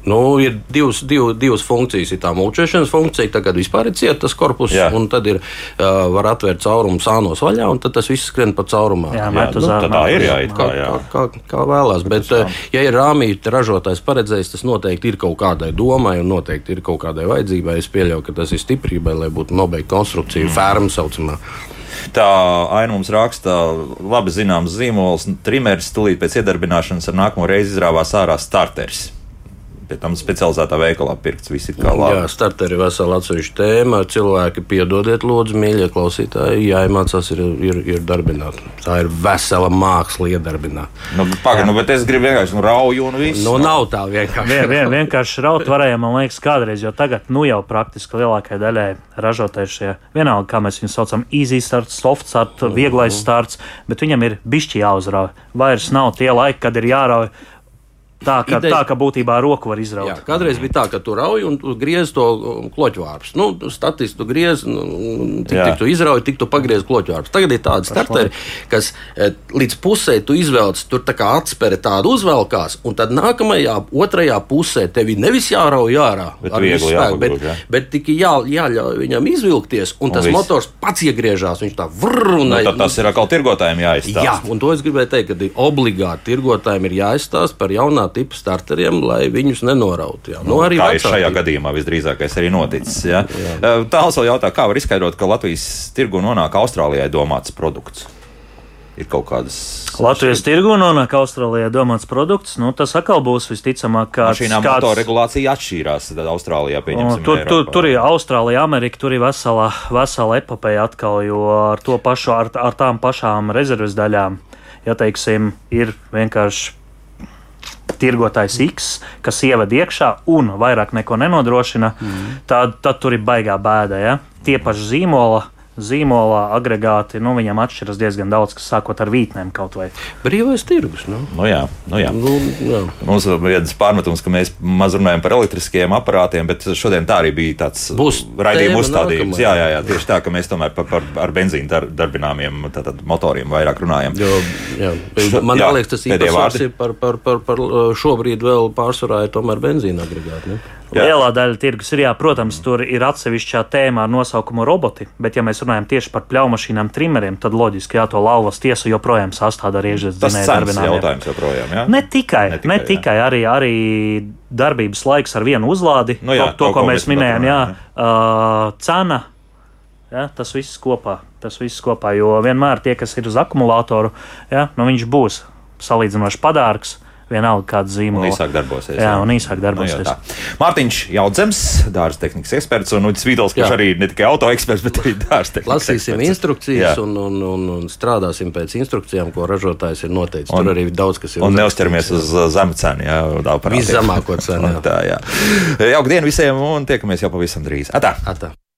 Nu, ir divas, div, divas funkcijas. Ir tā mūčēšanas funkcija, tagad vispār ir cieta tas korpus, Jā. un tad ir, uh, var atvērt caurumu sānos vaļā, un tad tas viss skrien pa caurumā. Jā, jā, nu, tā ir jā, kā, jā. Kā, kā, kā vēlās. Bet, uh, ja ir rāmīte ražotājs paredzējis, tas noteikti ir kaut kādai domai, un noteikti ir kaut kādai vajadzībai. Es pieļauju, ka tas ir stiprībai, lai būtu nobeigta konstrukcija, mm. ferma saucamā. Tā aina mums raksta, labi zināms zīmols, trimeris, tūlīt pēc iedarbināšanas ar nākamo reizi izrāvās ārā starteris pie tam specializētā veikalā pirkts. Viss ir kā labi. Jā, starteri ir vesela atsevišķa tēma. Cilvēki, piedodiet, lūdzu, mīļie klausītāji, jāiemācās ir, ir, ir darbināt. Tā ir vesela māksla iedarbināt. Nu, Pagaid, nu, bet es gribu vienkārši nu, rauju un visu. Nu, nav tā vienkārši. Vien, vien, vienkārši raut varēja, man liekas, kādreiz, jo tagad, nu jau praktiski lielākajai daļai ražotāji šie, vienalga, kā mēs viņus saucam, easy start, soft start, vieglais mhm. starts, bet viņam ir bišķi jāuzrauj. Vairs nav tie laiki, kad ir jārauj Tā ka, Ideja... tā, ka būtībā roku var izraut. Jā, kādreiz bija tā, ka tu rauj un tu griez to um, kloķvārpu. Nu, statistiski tu griez, nu, tik, tik tu izrauj, tik tu pagriez kloķvārpu. Tagad ir tādi starteri, kas e, līdz pusē tu izvelc, tur tā kā atspere tādu uzvelkās, un tad nākamajā, otrajā pusē tev ir nevis jārauj ārā bet ar visu spēku, bet, jā. bet tikai jā, jāļauj viņam izvilkties, un, un tas viss. motors pats iegriežās. Viņš tā vrr nu, tipu starteriem, lai viņus nenorautu. Jā. Nu, arī tā ir šajā gadījumā visdrīzākais arī noticis. Jā. Jā. Tāls vēl jautā, kā var izskaidrot, ka Latvijas tirgu nonāk Austrālijai domāts produkts? ir kaut kādas. Latvijas tirgu nonāk Austrālijā domāts produkts. Nu, tas atkal būs visticamāk, ka šī kāds... motoregulācija atšķīrās. Tad Austrālijā pieņemsim. Tur, tur, tur ir Austrālija, Amerika, tur ir vesela, vesela epopeja atkal, jo ar to pašu, ar, ar tām pašām rezerves daļām, ja teiksim, ir vienkārši tirgotājs X, kas ievada iekšā un vairāk neko nenodrošina, mm. tad, tad tur ir baigā bēda. Ja? Tie paši zīmola zīmolā agregāti, nu, viņam atšķiras diezgan daudz, kas sākot ar vītnēm kaut vai. Brīvais tirgus. Nu. Nu, jā, nu, jā. Nu, jā. Mums ir viens pārmetums, ka mēs maz runājam par elektriskiem aparātiem, bet šodien tā arī bija tāds raidījuma uzstādījums. Jā, jā, jā, tieši tā, ka mēs tomēr par, par ar benzīnu dar, darbināmiem tātad, motoriem vairāk runājam. Jo, jā. Man jā, liekas, tas īpašs ir par, par, par, par šobrīd vēl pārsvarā ir tomēr benzīna agregāti. Ne? Jā. Lielā daļa tirgus ir, jā, protams, tur ir atsevišķā tēmā ar nosaukumu roboti, bet, ja mēs runājam tieši par pļaumašīnām, trimeriem, tad loģiski, jā, to lauvas tiesa joprojām sastāv arī iekšzemes darbinājumiem. jautājums joprojām, jā? Ne tikai, ne tikai, ne tikai arī, arī darbības laiks ar vienu uzlādi, nu, jā, to, to, ko, ko mēs minējām, jā, uh, cena. Ja, tas viss kopā, tas viss kopā, jo vienmēr tie, kas ir uz akumulātoru, ja, nu, viņš būs salīdzinoši padārgs. Uh, vienalga kāda zīmola. Un īsāk darbosies. Jā, jā. un īsāk darbosies. Nu, Mārtiņš Jaudzems, dārza tehnikas eksperts, un Uģis Vīdols, kurš arī ne tikai auto eksperts, bet arī dārza tehnikas Lasīsim eksperts. instrukcijas un, un, un, un strādāsim pēc instrukcijām, ko ražotājs ir noteicis. Un, Tur arī daudz kas ir. Un neuzķeramies uz zemu cenu, jā, viszemāko cenu. Jā. Tā, jā. Jauka diena visiem un tiekamies jau pavisam drīz. Atā! Atā.